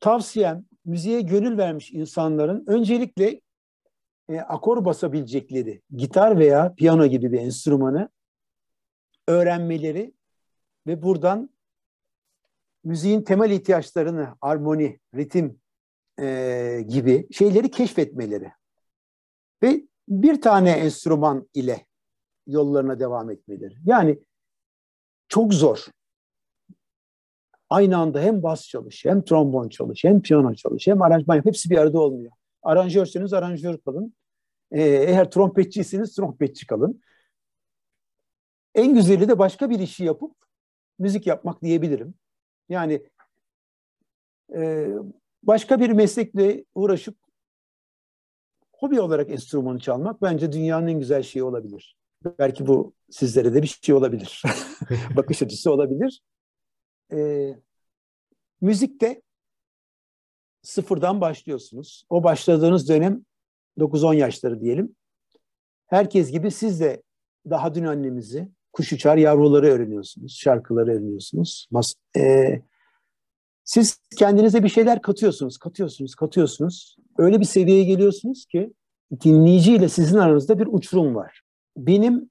tavsiyem müziğe gönül vermiş insanların öncelikle e, akor basabilecekleri gitar veya piyano gibi bir enstrümanı öğrenmeleri ve buradan müziğin temel ihtiyaçlarını, armoni, ritim e, gibi şeyleri keşfetmeleri ve bir tane enstrüman ile yollarına devam etmeleri. Yani çok zor. Aynı anda hem bas çalış, hem trombon çalış, hem piyano çalış, hem aranjman yap. Hepsi bir arada olmuyor. Aranjörseniz aranjör kalın. Ee, eğer trompetçiyseniz trompetçi kalın. En güzeli de başka bir işi yapıp müzik yapmak diyebilirim. Yani e, başka bir meslekle uğraşıp hobi olarak enstrümanı çalmak bence dünyanın en güzel şeyi olabilir. Belki bu sizlere de bir şey olabilir. Bakış açısı olabilir. Ee, müzikte sıfırdan başlıyorsunuz. O başladığınız dönem 9-10 yaşları diyelim. Herkes gibi siz de daha dün annemizi, kuş uçar yavruları öğreniyorsunuz, şarkıları öğreniyorsunuz. Mas e, siz kendinize bir şeyler katıyorsunuz, katıyorsunuz, katıyorsunuz. Öyle bir seviyeye geliyorsunuz ki dinleyici ile sizin aranızda bir uçurum var. Benim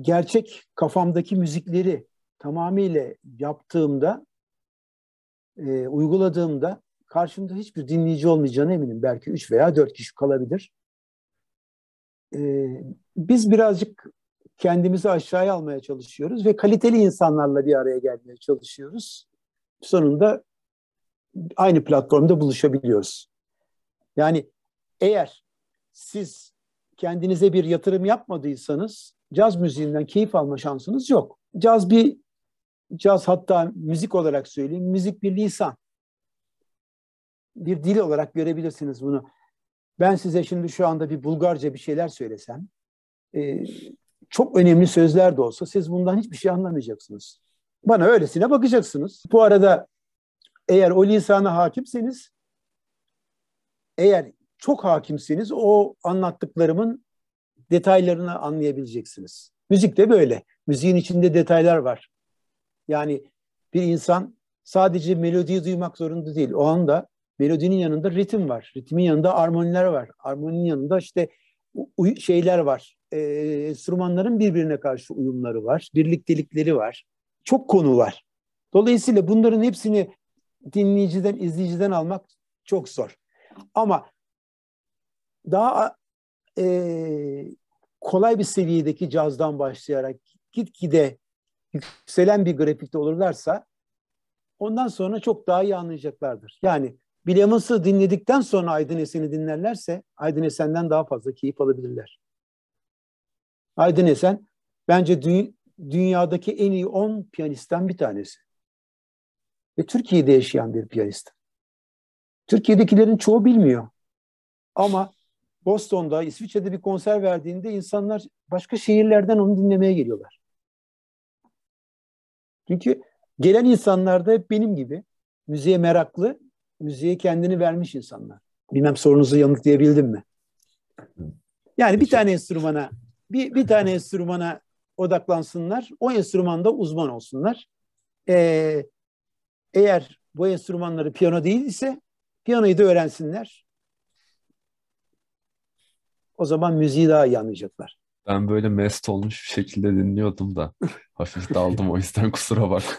gerçek kafamdaki müzikleri tamamıyla yaptığımda, e, uyguladığımda karşımda hiçbir dinleyici olmayacağına eminim. Belki üç veya dört kişi kalabilir. E, biz birazcık kendimizi aşağıya almaya çalışıyoruz ve kaliteli insanlarla bir araya gelmeye çalışıyoruz sonunda aynı platformda buluşabiliyoruz. Yani eğer siz kendinize bir yatırım yapmadıysanız caz müziğinden keyif alma şansınız yok. Caz bir caz hatta müzik olarak söyleyeyim müzik bir lisan. Bir dil olarak görebilirsiniz bunu. Ben size şimdi şu anda bir Bulgarca bir şeyler söylesem e, çok önemli sözler de olsa siz bundan hiçbir şey anlamayacaksınız. Bana öylesine bakacaksınız. Bu arada eğer o lisana hakimseniz, eğer çok hakimsiniz o anlattıklarımın detaylarını anlayabileceksiniz. Müzik de böyle. Müziğin içinde detaylar var. Yani bir insan sadece melodiyi duymak zorunda değil. O anda melodinin yanında ritim var. Ritmin yanında armoniler var. Armoninin yanında işte şeyler var. E, enstrümanların birbirine karşı uyumları var. Birliktelikleri var. Çok konu var. Dolayısıyla bunların hepsini dinleyiciden, izleyiciden almak çok zor. Ama daha e, kolay bir seviyedeki cazdan başlayarak gitgide yükselen bir grafikte olurlarsa ondan sonra çok daha iyi anlayacaklardır. Yani Bill dinledikten sonra Aydın Esen'i dinlerlerse Aydın Esen'den daha fazla keyif alabilirler. Aydın Esen bence dü- dünyadaki en iyi 10 piyanistten bir tanesi. Ve Türkiye'de yaşayan bir piyanist. Türkiye'dekilerin çoğu bilmiyor. Ama Boston'da, İsviçre'de bir konser verdiğinde insanlar başka şehirlerden onu dinlemeye geliyorlar. Çünkü gelen insanlar da hep benim gibi müziğe meraklı, müziğe kendini vermiş insanlar. Bilmem sorunuzu yanıtlayabildim mi? Yani bir tane enstrümana bir, bir tane enstrümana odaklansınlar. O enstrümanda uzman olsunlar. Ee, eğer bu enstrümanları piyano değil ise piyanoyu da öğrensinler. O zaman müziği daha iyi anlayacaklar. Ben böyle mest olmuş bir şekilde dinliyordum da hafif daldım o yüzden kusura bak.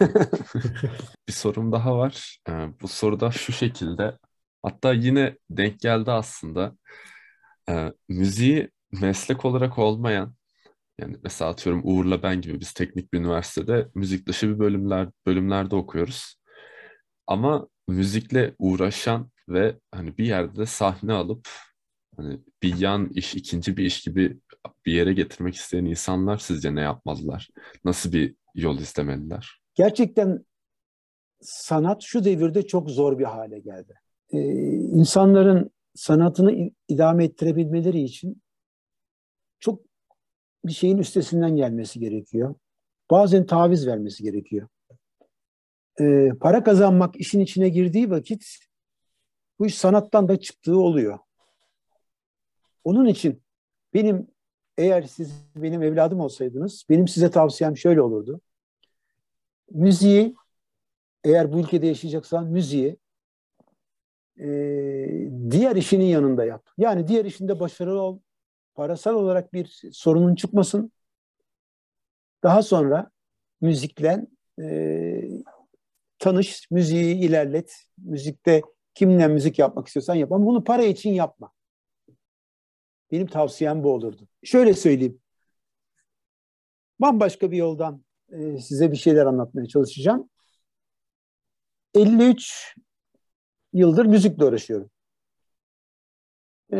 bir sorum daha var. Ee, bu soru da şu şekilde. Hatta yine denk geldi aslında. Ee, müziği meslek olarak olmayan yani mesela atıyorum Uğur'la ben gibi biz teknik bir üniversitede müzik dışı bir bölümler bölümlerde okuyoruz. Ama müzikle uğraşan ve hani bir yerde de sahne alıp hani bir yan iş, ikinci bir iş gibi bir yere getirmek isteyen insanlar sizce ne yapmalılar? Nasıl bir yol izlemeliler? Gerçekten sanat şu devirde çok zor bir hale geldi. Ee, insanların sanatını idame ettirebilmeleri için çok bir şeyin üstesinden gelmesi gerekiyor. Bazen taviz vermesi gerekiyor. Ee, para kazanmak işin içine girdiği vakit bu iş sanattan da çıktığı oluyor. Onun için benim eğer siz benim evladım olsaydınız benim size tavsiyem şöyle olurdu. Müziği eğer bu ülkede yaşayacaksan müziği e, diğer işinin yanında yap. Yani diğer işinde başarılı ol. Parasal olarak bir sorunun çıkmasın. Daha sonra müzikle e, tanış, müziği ilerlet. Müzikte kimle müzik yapmak istiyorsan yap. Ama bunu para için yapma. Benim tavsiyem bu olurdu. Şöyle söyleyeyim. Bambaşka bir yoldan e, size bir şeyler anlatmaya çalışacağım. 53 yıldır müzikle uğraşıyorum. E,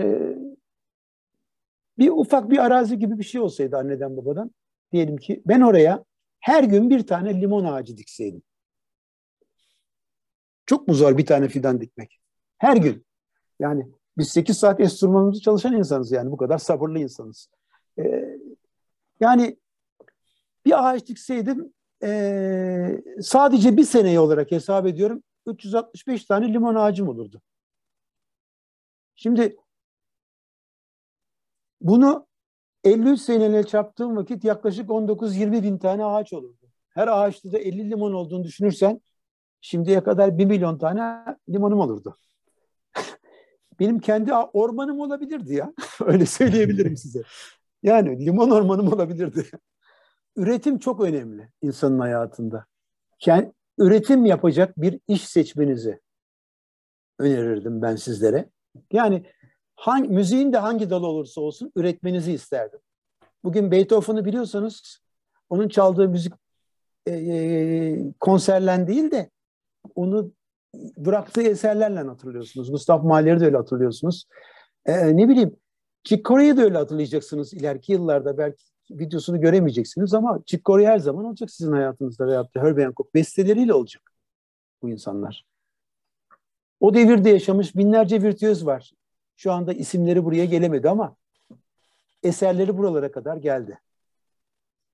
bir ufak bir arazi gibi bir şey olsaydı anneden babadan diyelim ki ben oraya her gün bir tane limon ağacı dikseydim. Çok mu zor bir tane fidan dikmek? Her gün. Yani biz 8 saat enstrümanımızı çalışan insanız yani bu kadar sabırlı insanız. Ee, yani bir ağaç dikseydim e, sadece bir seneye olarak hesap ediyorum 365 tane limon ağacım olurdu. Şimdi bunu 53 seneyle çarptığım vakit yaklaşık 19-20 bin tane ağaç olurdu. Her ağaçta da 50 limon olduğunu düşünürsen şimdiye kadar 1 milyon tane limonum olurdu benim kendi ormanım olabilirdi ya. Öyle söyleyebilirim size. Yani limon ormanım olabilirdi. Üretim çok önemli insanın hayatında. Yani üretim yapacak bir iş seçmenizi önerirdim ben sizlere. Yani hangi, müziğin de hangi dalı olursa olsun üretmenizi isterdim. Bugün Beethoven'ı biliyorsanız onun çaldığı müzik e, e, konserlen değil de onu bıraktığı eserlerle hatırlıyorsunuz. Gustav Mahler'i de öyle hatırlıyorsunuz. Ee, ne bileyim Chick Corea'yı da öyle hatırlayacaksınız ileriki yıllarda. Belki videosunu göremeyeceksiniz ama Chick Corea her zaman olacak sizin hayatınızda veyahut da Herbie Hancock besteleriyle olacak bu insanlar. O devirde yaşamış binlerce virtüöz var. Şu anda isimleri buraya gelemedi ama eserleri buralara kadar geldi.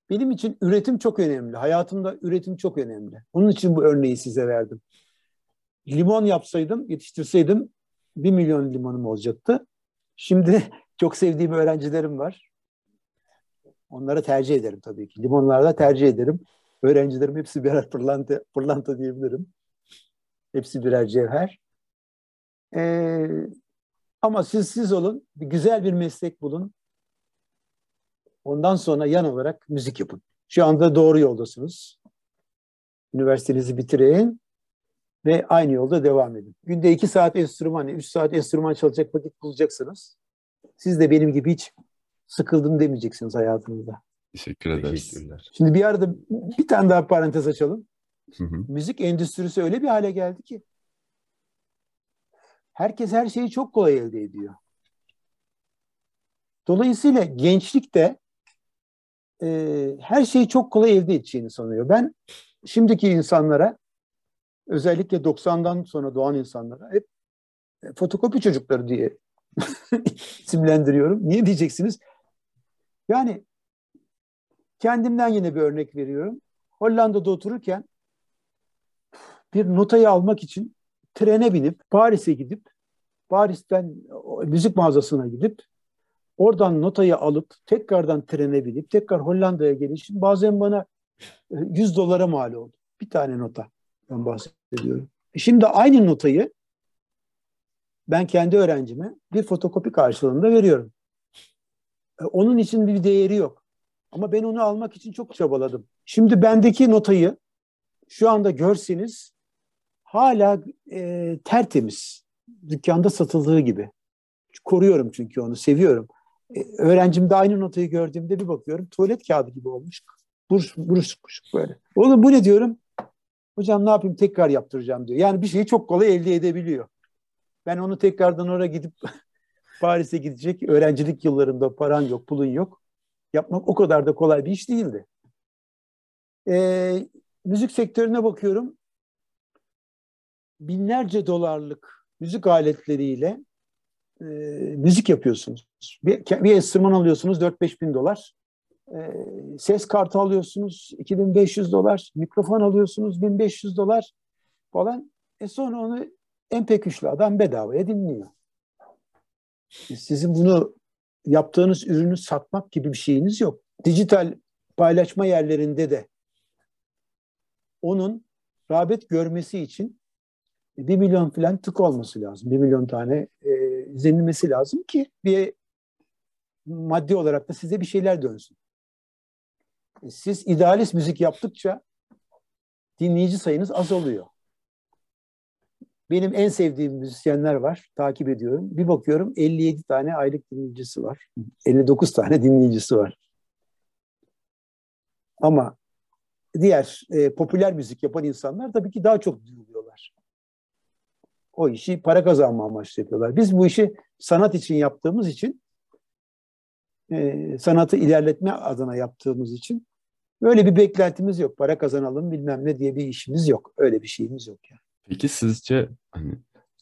Benim için üretim çok önemli. Hayatımda üretim çok önemli. Onun için bu örneği size verdim limon yapsaydım, yetiştirseydim bir milyon limonum olacaktı. Şimdi çok sevdiğim öğrencilerim var. Onları tercih ederim tabii ki. Limonlarda tercih ederim. Öğrencilerim hepsi birer pırlanta, pırlanta diyebilirim. Hepsi birer cevher. Ee, ama siz siz olun, bir güzel bir meslek bulun. Ondan sonra yan olarak müzik yapın. Şu anda doğru yoldasınız. Üniversitenizi bitirin ve aynı yolda devam edin. Günde iki saat enstrüman, üç saat enstrüman çalacak vakit bulacaksınız. Siz de benim gibi hiç sıkıldım demeyeceksiniz hayatınızda. Teşekkür ederiz. Şimdi bir arada bir tane daha parantez açalım. Hı hı. Müzik endüstrisi öyle bir hale geldi ki herkes her şeyi çok kolay elde ediyor. Dolayısıyla gençlik de e, her şeyi çok kolay elde edeceğini sanıyor. Ben şimdiki insanlara özellikle 90'dan sonra doğan insanlara hep e, fotokopi çocukları diye isimlendiriyorum. Niye diyeceksiniz? Yani kendimden yine bir örnek veriyorum. Hollanda'da otururken bir notayı almak için trene binip Paris'e gidip Paris'ten müzik mağazasına gidip oradan notayı alıp tekrardan trene binip tekrar Hollanda'ya gelişim bazen bana 100 e, dolara mal oldu. Bir tane nota ben bahsediyorum. E şimdi aynı notayı ben kendi öğrencime bir fotokopi karşılığında veriyorum. E, onun için bir değeri yok. Ama ben onu almak için çok çabaladım. Şimdi bendeki notayı şu anda görseniz hala e, tertemiz. Dükkanda satıldığı gibi. Koruyorum çünkü onu, seviyorum. E, öğrencimde aynı notayı gördüğümde bir bakıyorum tuvalet kağıdı gibi olmuş. Buruş, buruş, böyle. Oğlum bu ne diyorum? Hocam ne yapayım tekrar yaptıracağım diyor. Yani bir şeyi çok kolay elde edebiliyor. Ben onu tekrardan oraya gidip Paris'e gidecek öğrencilik yıllarında paran yok, pulun yok. Yapmak o kadar da kolay bir iş değildi. Ee, müzik sektörüne bakıyorum. Binlerce dolarlık müzik aletleriyle e, müzik yapıyorsunuz. Bir, bir enstrüman alıyorsunuz 4-5 bin dolar. E, ses kartı alıyorsunuz 2500 dolar. Mikrofon alıyorsunuz 1500 dolar falan. E sonra onu MP3'lü adam bedavaya dinliyor. Sizin bunu yaptığınız ürünü satmak gibi bir şeyiniz yok. Dijital paylaşma yerlerinde de onun rağbet görmesi için bir milyon falan tık olması lazım. Bir milyon tane e, izlenilmesi lazım ki bir maddi olarak da size bir şeyler dönsün. E, siz idealist müzik yaptıkça dinleyici sayınız az oluyor. Benim en sevdiğim müzisyenler var. Takip ediyorum. Bir bakıyorum 57 tane aylık dinleyicisi var. 59 tane dinleyicisi var. Ama diğer e, popüler müzik yapan insanlar tabii ki daha çok duyuluyorlar. O işi para kazanma amaçlı yapıyorlar. Biz bu işi sanat için yaptığımız için e, sanatı ilerletme adına yaptığımız için öyle bir beklentimiz yok. Para kazanalım bilmem ne diye bir işimiz yok. Öyle bir şeyimiz yok yani. Peki sizce hani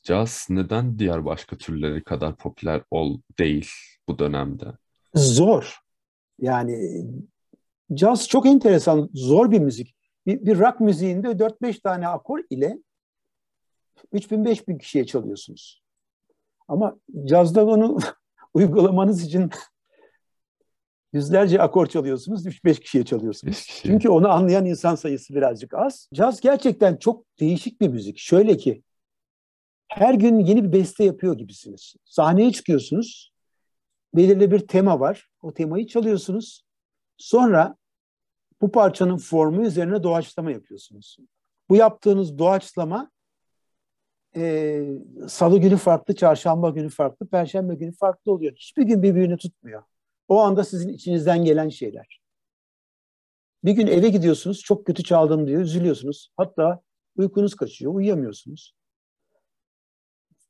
caz neden diğer başka türleri kadar popüler ol değil bu dönemde? Zor. Yani caz çok enteresan, zor bir müzik. Bir, bir rock müziğinde 4-5 tane akor ile 3000-5000 kişiye çalıyorsunuz. Ama cazda onu uygulamanız için yüzlerce akor çalıyorsunuz, 3-5 kişiye çalıyorsunuz. Kişi. Çünkü onu anlayan insan sayısı birazcık az. Caz gerçekten çok değişik bir müzik. Şöyle ki, her gün yeni bir beste yapıyor gibisiniz. Sahneye çıkıyorsunuz, belirli bir tema var. O temayı çalıyorsunuz. Sonra bu parçanın formu üzerine doğaçlama yapıyorsunuz. Bu yaptığınız doğaçlama e, salı günü farklı, çarşamba günü farklı, perşembe günü farklı oluyor. Hiçbir gün birbirini tutmuyor. O anda sizin içinizden gelen şeyler. Bir gün eve gidiyorsunuz, çok kötü çaldım diyor, üzülüyorsunuz. Hatta uykunuz kaçıyor, uyuyamıyorsunuz.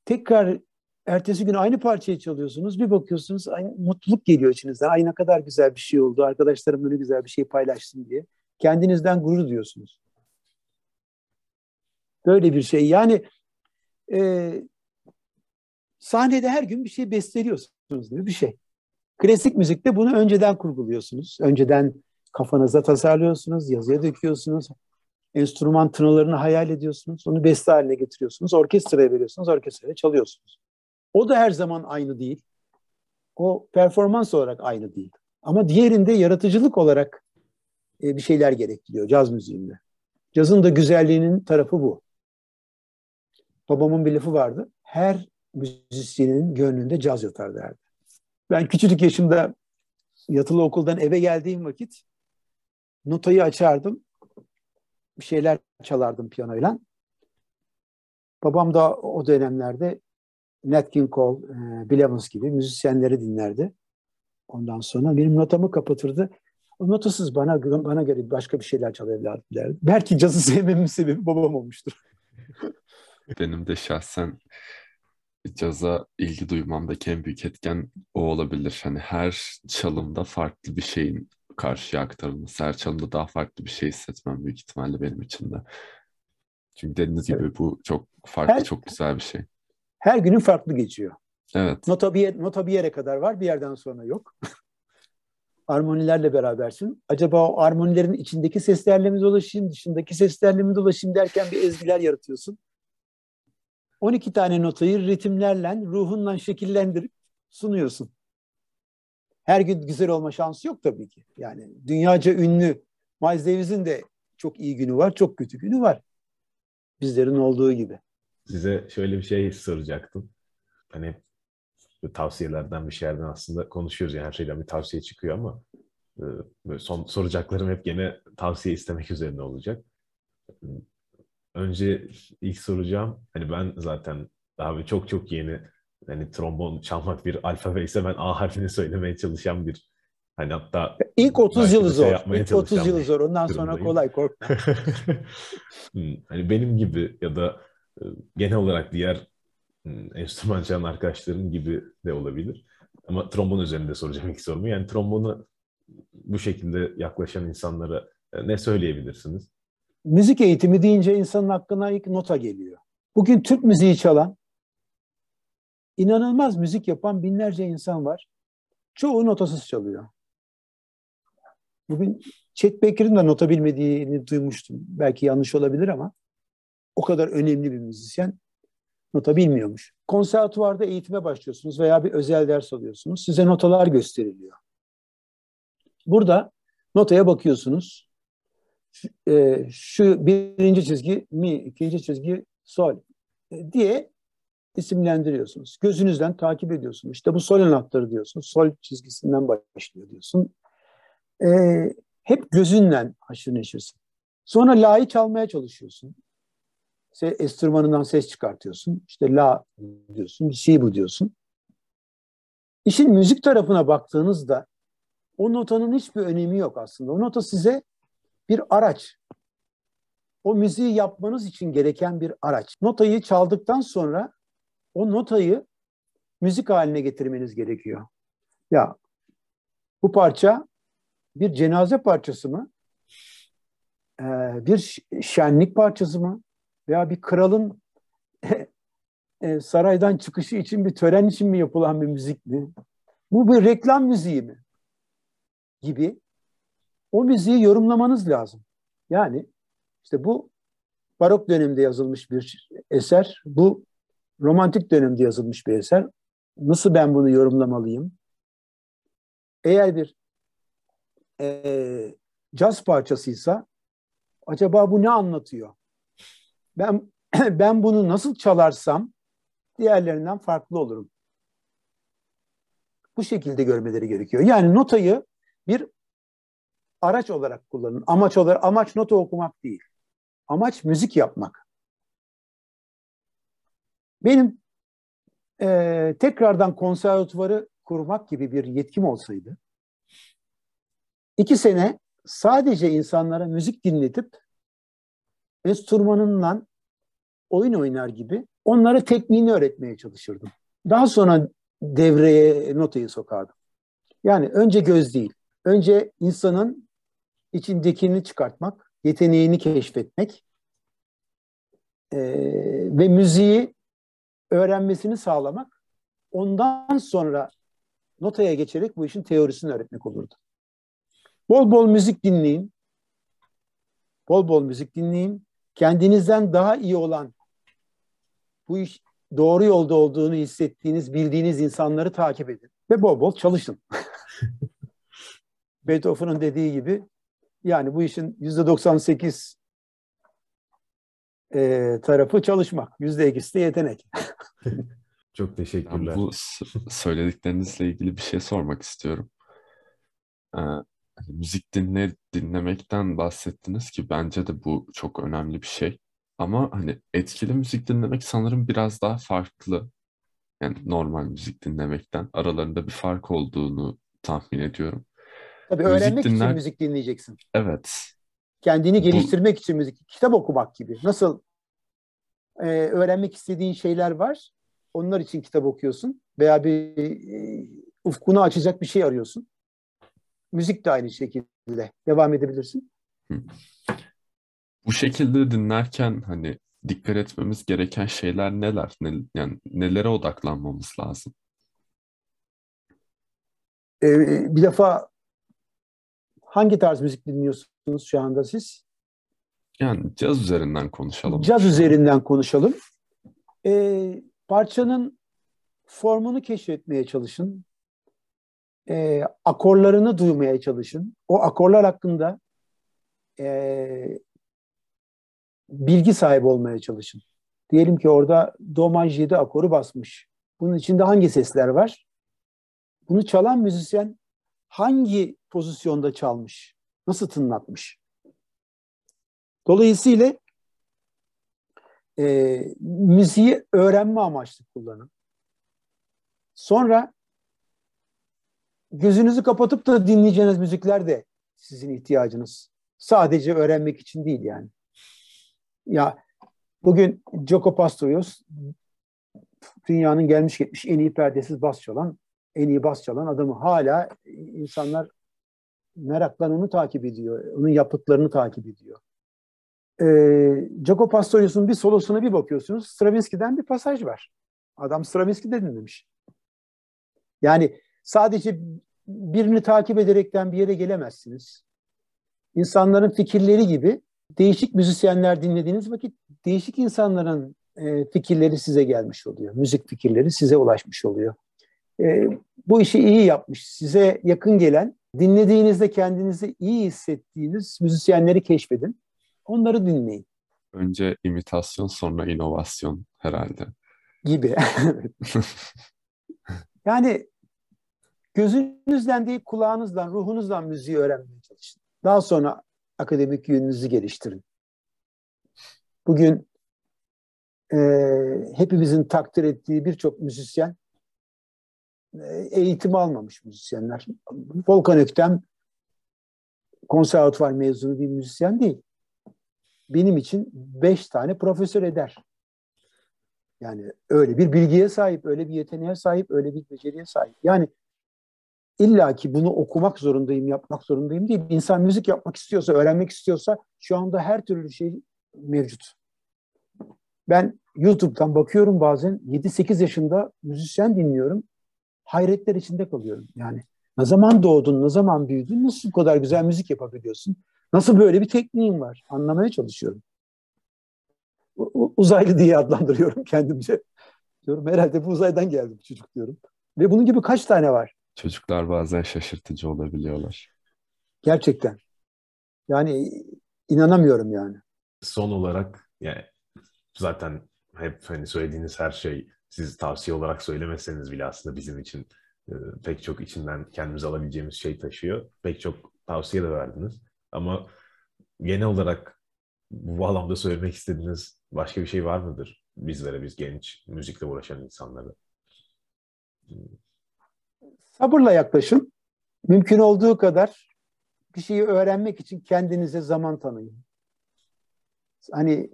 Tekrar ertesi gün aynı parçayı çalıyorsunuz. Bir bakıyorsunuz aynı, mutluluk geliyor içinizden. Ay ne kadar güzel bir şey oldu. Arkadaşlarımla ne güzel bir şey paylaştım diye. Kendinizden gurur duyuyorsunuz. Böyle bir şey. Yani e, sahnede her gün bir şey besteliyorsunuz gibi bir şey. Klasik müzikte bunu önceden kurguluyorsunuz. Önceden kafanızda tasarlıyorsunuz, yazıya döküyorsunuz. Enstrüman tınılarını hayal ediyorsunuz. Onu beste haline getiriyorsunuz. Orkestraya veriyorsunuz, orkestraya çalıyorsunuz. O da her zaman aynı değil. O performans olarak aynı değil. Ama diğerinde yaratıcılık olarak e, bir şeyler gerektiriyor caz müziğinde. Cazın da güzelliğinin tarafı bu. Babamın bir lafı vardı. Her müzisyenin gönlünde caz yatar derdi. Ben küçücük yaşımda yatılı okuldan eve geldiğim vakit notayı açardım. Bir şeyler çalardım piyanoyla. Babam da o dönemlerde Nat King Cole, e, Bill Evans gibi müzisyenleri dinlerdi. Ondan sonra benim notamı kapatırdı. O notasız bana bana göre başka bir şeyler çal evladım derdi. Belki cazı sevmemin sebebi babam olmuştur. Benim de şahsen caza ilgi duymamdaki en büyük etken o olabilir. Hani her çalımda farklı bir şeyin karşıya aktarılması, her çalımda daha farklı bir şey hissetmem büyük ihtimalle benim için de. Çünkü dediğiniz gibi bu çok farklı, her, çok güzel bir şey. Her günün farklı geçiyor. Evet. Nota bir, nota bir yere kadar var, bir yerden sonra yok. armonilerle berabersin. Acaba o armonilerin içindeki seslerle mi dolaşayım, dışındaki seslerle mi dolaşayım derken bir ezgiler yaratıyorsun. 12 tane notayı ritimlerle, ruhunla şekillendirip sunuyorsun. Her gün güzel olma şansı yok tabii ki. Yani dünyaca ünlü Miles Davis'in de çok iyi günü var, çok kötü günü var. Bizlerin olduğu gibi. Size şöyle bir şey soracaktım. Hani tavsiyelerden bir şeylerden aslında konuşuyoruz. Yani her şeyden bir tavsiye çıkıyor ama e, son soracaklarım hep gene tavsiye istemek üzerine olacak. Önce ilk soracağım. Hani ben zaten daha bir çok çok yeni hani trombon çalmak bir alfabe ise ben A harfini söylemeye çalışan bir hani hatta ilk 30 yılı şey zor. İlk 30 yılı zor. Ondan sonra kolay korkma. Hmm, hani benim gibi ya da e, genel olarak diğer hmm, enstrüman çalan arkadaşlarım gibi de olabilir. Ama trombon üzerinde soracağım ilk sorumu. Yani trombonu bu şekilde yaklaşan insanlara e, ne söyleyebilirsiniz? Müzik eğitimi deyince insanın aklına ilk nota geliyor. Bugün Türk müziği çalan, inanılmaz müzik yapan binlerce insan var. Çoğu notasız çalıyor. Bugün Chet Baker'ın da nota bilmediğini duymuştum. Belki yanlış olabilir ama o kadar önemli bir müzisyen nota bilmiyormuş. Konservatuvarda eğitime başlıyorsunuz veya bir özel ders alıyorsunuz. Size notalar gösteriliyor. Burada notaya bakıyorsunuz. E, şu birinci çizgi mi, ikinci çizgi sol e, diye isimlendiriyorsunuz. Gözünüzden takip ediyorsunuz. İşte bu sol anahtarı diyorsun. Sol çizgisinden başlıyor diyorsun. E, hep gözünle haşır neşirsin. Sonra la'yı çalmaya çalışıyorsun. İşte enstrümanından ses çıkartıyorsun. İşte la diyorsun, si bu diyorsun. İşin müzik tarafına baktığınızda o notanın hiçbir önemi yok aslında. O nota size bir araç. O müziği yapmanız için gereken bir araç. Notayı çaldıktan sonra o notayı müzik haline getirmeniz gerekiyor. Ya bu parça bir cenaze parçası mı? Ee, bir şenlik parçası mı? Veya bir kralın e, saraydan çıkışı için bir tören için mi yapılan bir müzik mi? Bu bir reklam müziği mi? gibi o müziği yorumlamanız lazım. Yani işte bu barok dönemde yazılmış bir eser, bu romantik dönemde yazılmış bir eser. Nasıl ben bunu yorumlamalıyım? Eğer bir e, caz parçasıysa acaba bu ne anlatıyor? Ben ben bunu nasıl çalarsam diğerlerinden farklı olurum. Bu şekilde görmeleri gerekiyor. Yani notayı bir araç olarak kullanın. Amaç olarak amaç nota okumak değil. Amaç müzik yapmak. Benim e, tekrardan konservatuvarı kurmak gibi bir yetkim olsaydı, iki sene sadece insanlara müzik dinletip enstrümanından oyun oynar gibi onlara tekniğini öğretmeye çalışırdım. Daha sonra devreye notayı sokardım. Yani önce göz değil, önce insanın içindekini çıkartmak, yeteneğini keşfetmek e, ve müziği öğrenmesini sağlamak. Ondan sonra notaya geçerek bu işin teorisini öğretmek olurdu. Bol bol müzik dinleyin. Bol bol müzik dinleyin. Kendinizden daha iyi olan bu iş doğru yolda olduğunu hissettiğiniz, bildiğiniz insanları takip edin. Ve bol bol çalışın. Beethoven'ın dediği gibi yani bu işin yüzde 98 e, tarafı çalışmak. Yüzde ikisi de yetenek. Çok teşekkürler. Ben bu söylediklerinizle ilgili bir şey sormak istiyorum. e, hani müzik dinle, dinlemekten bahsettiniz ki bence de bu çok önemli bir şey. Ama hani etkili müzik dinlemek sanırım biraz daha farklı. Yani normal müzik dinlemekten. Aralarında bir fark olduğunu tahmin ediyorum. Tabii Müzik öğrenmek dinler- için müzik dinleyeceksin. Evet. Kendini Bu- geliştirmek için müzik, kitap okumak gibi. Nasıl e, öğrenmek istediğin şeyler var, onlar için kitap okuyorsun veya bir e, ufkunu açacak bir şey arıyorsun. Müzik de aynı şekilde. Devam edebilirsin. Bu şekilde dinlerken hani dikkat etmemiz gereken şeyler neler? Ne, yani nelere odaklanmamız lazım? E, bir defa hangi tarz müzik dinliyorsunuz şu anda siz? Yani caz üzerinden konuşalım. Caz üzerinden konuşalım. Ee, parçanın formunu keşfetmeye çalışın. Ee, akorlarını duymaya çalışın. O akorlar hakkında ee, bilgi sahibi olmaya çalışın. Diyelim ki orada do maj 7 akoru basmış. Bunun içinde hangi sesler var? Bunu çalan müzisyen hangi pozisyonda çalmış? Nasıl tınlatmış? Dolayısıyla e, müziği öğrenme amaçlı kullanın. Sonra gözünüzü kapatıp da dinleyeceğiniz müzikler de sizin ihtiyacınız. Sadece öğrenmek için değil yani. Ya bugün Jaco Pastorius dünyanın gelmiş geçmiş en iyi perdesiz bas çalan, en iyi bas çalan adamı hala insanlar merakla onu takip ediyor. Onun yapıtlarını takip ediyor e, Jaco Pastorius'un bir solosuna bir bakıyorsunuz. Stravinsky'den bir pasaj var. Adam Stravinsky'de dinlemiş. Yani sadece birini takip ederekten bir yere gelemezsiniz. İnsanların fikirleri gibi değişik müzisyenler dinlediğiniz vakit değişik insanların e, fikirleri size gelmiş oluyor. Müzik fikirleri size ulaşmış oluyor. E, bu işi iyi yapmış, size yakın gelen, dinlediğinizde kendinizi iyi hissettiğiniz müzisyenleri keşfedin. Onları dinleyin Önce imitasyon sonra inovasyon herhalde. gibi. yani gözünüzden değil kulağınızdan, ruhunuzdan müziği öğrenmeye çalışın. Daha sonra akademik yönünüzü geliştirin. Bugün e, hepimizin takdir ettiği birçok müzisyen eğitim almamış müzisyenler. Volkan Öktem konservatuvar mezunu bir müzisyen değil. Benim için beş tane profesör eder. Yani öyle bir bilgiye sahip, öyle bir yeteneğe sahip, öyle bir beceriye sahip. Yani illa ki bunu okumak zorundayım, yapmak zorundayım değil. İnsan müzik yapmak istiyorsa, öğrenmek istiyorsa şu anda her türlü şey mevcut. Ben YouTube'dan bakıyorum bazen 7-8 yaşında müzisyen dinliyorum. Hayretler içinde kalıyorum. Yani ne zaman doğdun, ne zaman büyüdün, nasıl bu kadar güzel müzik yapabiliyorsun? Nasıl böyle bir tekniğin var? Anlamaya çalışıyorum. U- uzaylı diye adlandırıyorum kendimce. Diyorum herhalde bu uzaydan geldi bu çocuk diyorum. Ve bunun gibi kaç tane var? Çocuklar bazen şaşırtıcı olabiliyorlar. Gerçekten. Yani inanamıyorum yani. Son olarak yani zaten hep hani söylediğiniz her şey siz tavsiye olarak söylemeseniz bile aslında bizim için e, pek çok içinden kendimize alabileceğimiz şey taşıyor. Pek çok tavsiye de verdiniz. Ama genel olarak bu bağlamda söylemek istediğiniz başka bir şey var mıdır? Bizlere, biz genç, müzikle uğraşan insanlara. Sabırla yaklaşın. Mümkün olduğu kadar bir şeyi öğrenmek için kendinize zaman tanıyın. Hani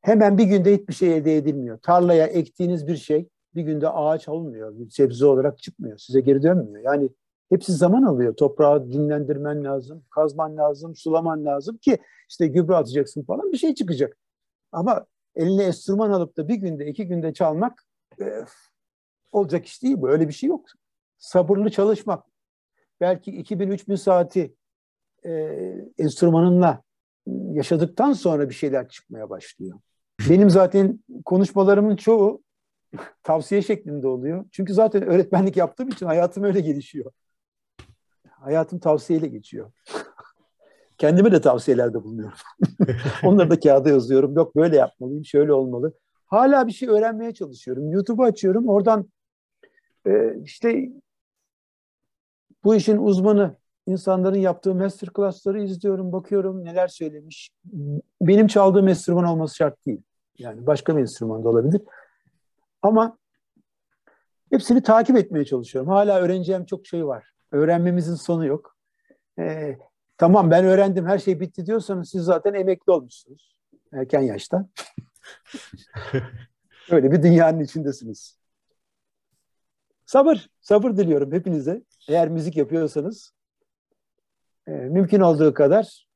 hemen bir günde hiçbir şey elde edilmiyor. Tarlaya ektiğiniz bir şey bir günde ağaç olmuyor. Bir sebze olarak çıkmıyor. Size geri dönmüyor. Yani hepsi zaman alıyor. Toprağı dinlendirmen lazım, kazman lazım, sulaman lazım ki işte gübre atacaksın falan bir şey çıkacak. Ama eline enstrüman alıp da bir günde, iki günde çalmak e, olacak iş değil bu. Öyle bir şey yok. Sabırlı çalışmak. Belki 2000-3000 saati e, enstrümanınla yaşadıktan sonra bir şeyler çıkmaya başlıyor. Benim zaten konuşmalarımın çoğu tavsiye şeklinde oluyor. Çünkü zaten öğretmenlik yaptığım için hayatım öyle gelişiyor. Hayatım tavsiyeyle geçiyor. Kendime de tavsiyelerde bulunuyorum. Onları da kağıda yazıyorum. Yok böyle yapmalıyım, şöyle olmalı. Hala bir şey öğrenmeye çalışıyorum. YouTube'u açıyorum. Oradan e, işte Bu işin uzmanı insanların yaptığı masterclass'ları izliyorum, bakıyorum neler söylemiş. Benim çaldığım enstrüman olması şart değil. Yani başka bir enstrüman da olabilir. Ama hepsini takip etmeye çalışıyorum. Hala öğreneceğim çok şey var. Öğrenmemizin sonu yok. Ee, tamam ben öğrendim her şey bitti diyorsanız siz zaten emekli olmuşsunuz. Erken yaşta. Öyle bir dünyanın içindesiniz. Sabır, sabır diliyorum hepinize. Eğer müzik yapıyorsanız e, mümkün olduğu kadar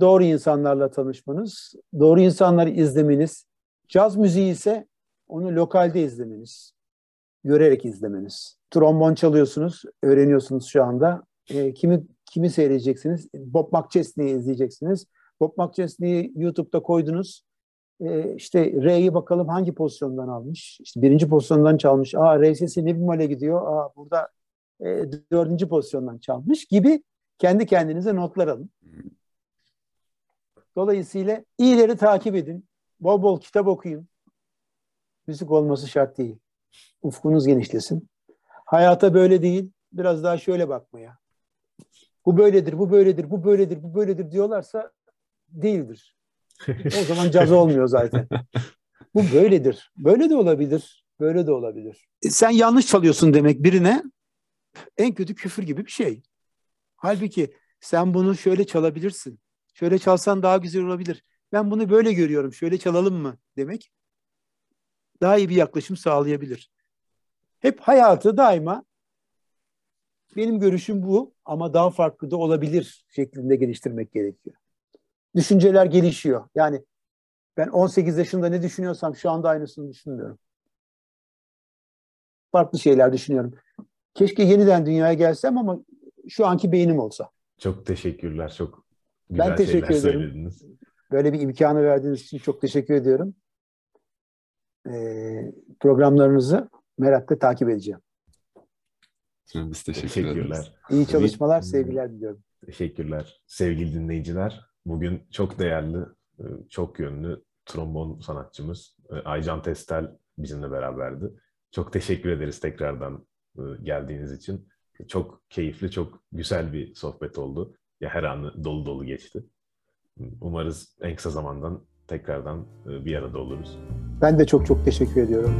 doğru insanlarla tanışmanız, doğru insanları izlemeniz, caz müziği ise onu lokalde izlemeniz, görerek izlemeniz. Trombon çalıyorsunuz, öğreniyorsunuz şu anda. E, kimi kimi seyredeceksiniz? Bob McChesney'i izleyeceksiniz. Bob McChesney'i YouTube'da koydunuz. E, işte R'yi bakalım hangi pozisyondan almış? İşte birinci pozisyondan çalmış. Aa R sesi ne bimole gidiyor? Aa burada e, dördüncü pozisyondan çalmış gibi kendi kendinize notlar alın. Dolayısıyla iyileri takip edin. Bol bol kitap okuyun. Müzik olması şart değil. Ufkunuz genişlesin. Hayata böyle değil. Biraz daha şöyle bakmaya. Bu böyledir, bu böyledir, bu böyledir, bu böyledir diyorlarsa değildir. O zaman caz olmuyor zaten. Bu böyledir. Böyle de olabilir. Böyle de olabilir. E, sen yanlış çalıyorsun demek birine en kötü küfür gibi bir şey. Halbuki sen bunu şöyle çalabilirsin. Şöyle çalsan daha güzel olabilir. Ben bunu böyle görüyorum. Şöyle çalalım mı demek daha iyi bir yaklaşım sağlayabilir. Hep hayatı daima benim görüşüm bu ama daha farklı da olabilir şeklinde geliştirmek gerekiyor. Düşünceler gelişiyor. Yani ben 18 yaşında ne düşünüyorsam şu anda aynısını düşünmüyorum. Farklı şeyler düşünüyorum. Keşke yeniden dünyaya gelsem ama şu anki beynim olsa. Çok teşekkürler. Çok güzel ben teşekkür şeyler ederim. söylediniz. Böyle bir imkanı verdiğiniz için çok teşekkür ediyorum. Ee, programlarınızı merakla takip edeceğim. Biz teşekkür ederiz. Teşekkürler. İyi çalışmalar, sevgiler diliyorum. Teşekkürler. Sevgili dinleyiciler, bugün çok değerli, e, çok yönlü trombon sanatçımız e, Aycan Testel bizimle beraberdi. Çok teşekkür ederiz tekrardan e, geldiğiniz için. Çok keyifli, çok güzel bir sohbet oldu. Ya her anı dolu dolu geçti. Umarız en kısa zamandan tekrardan e, bir arada oluruz. Ben de çok çok teşekkür ediyorum.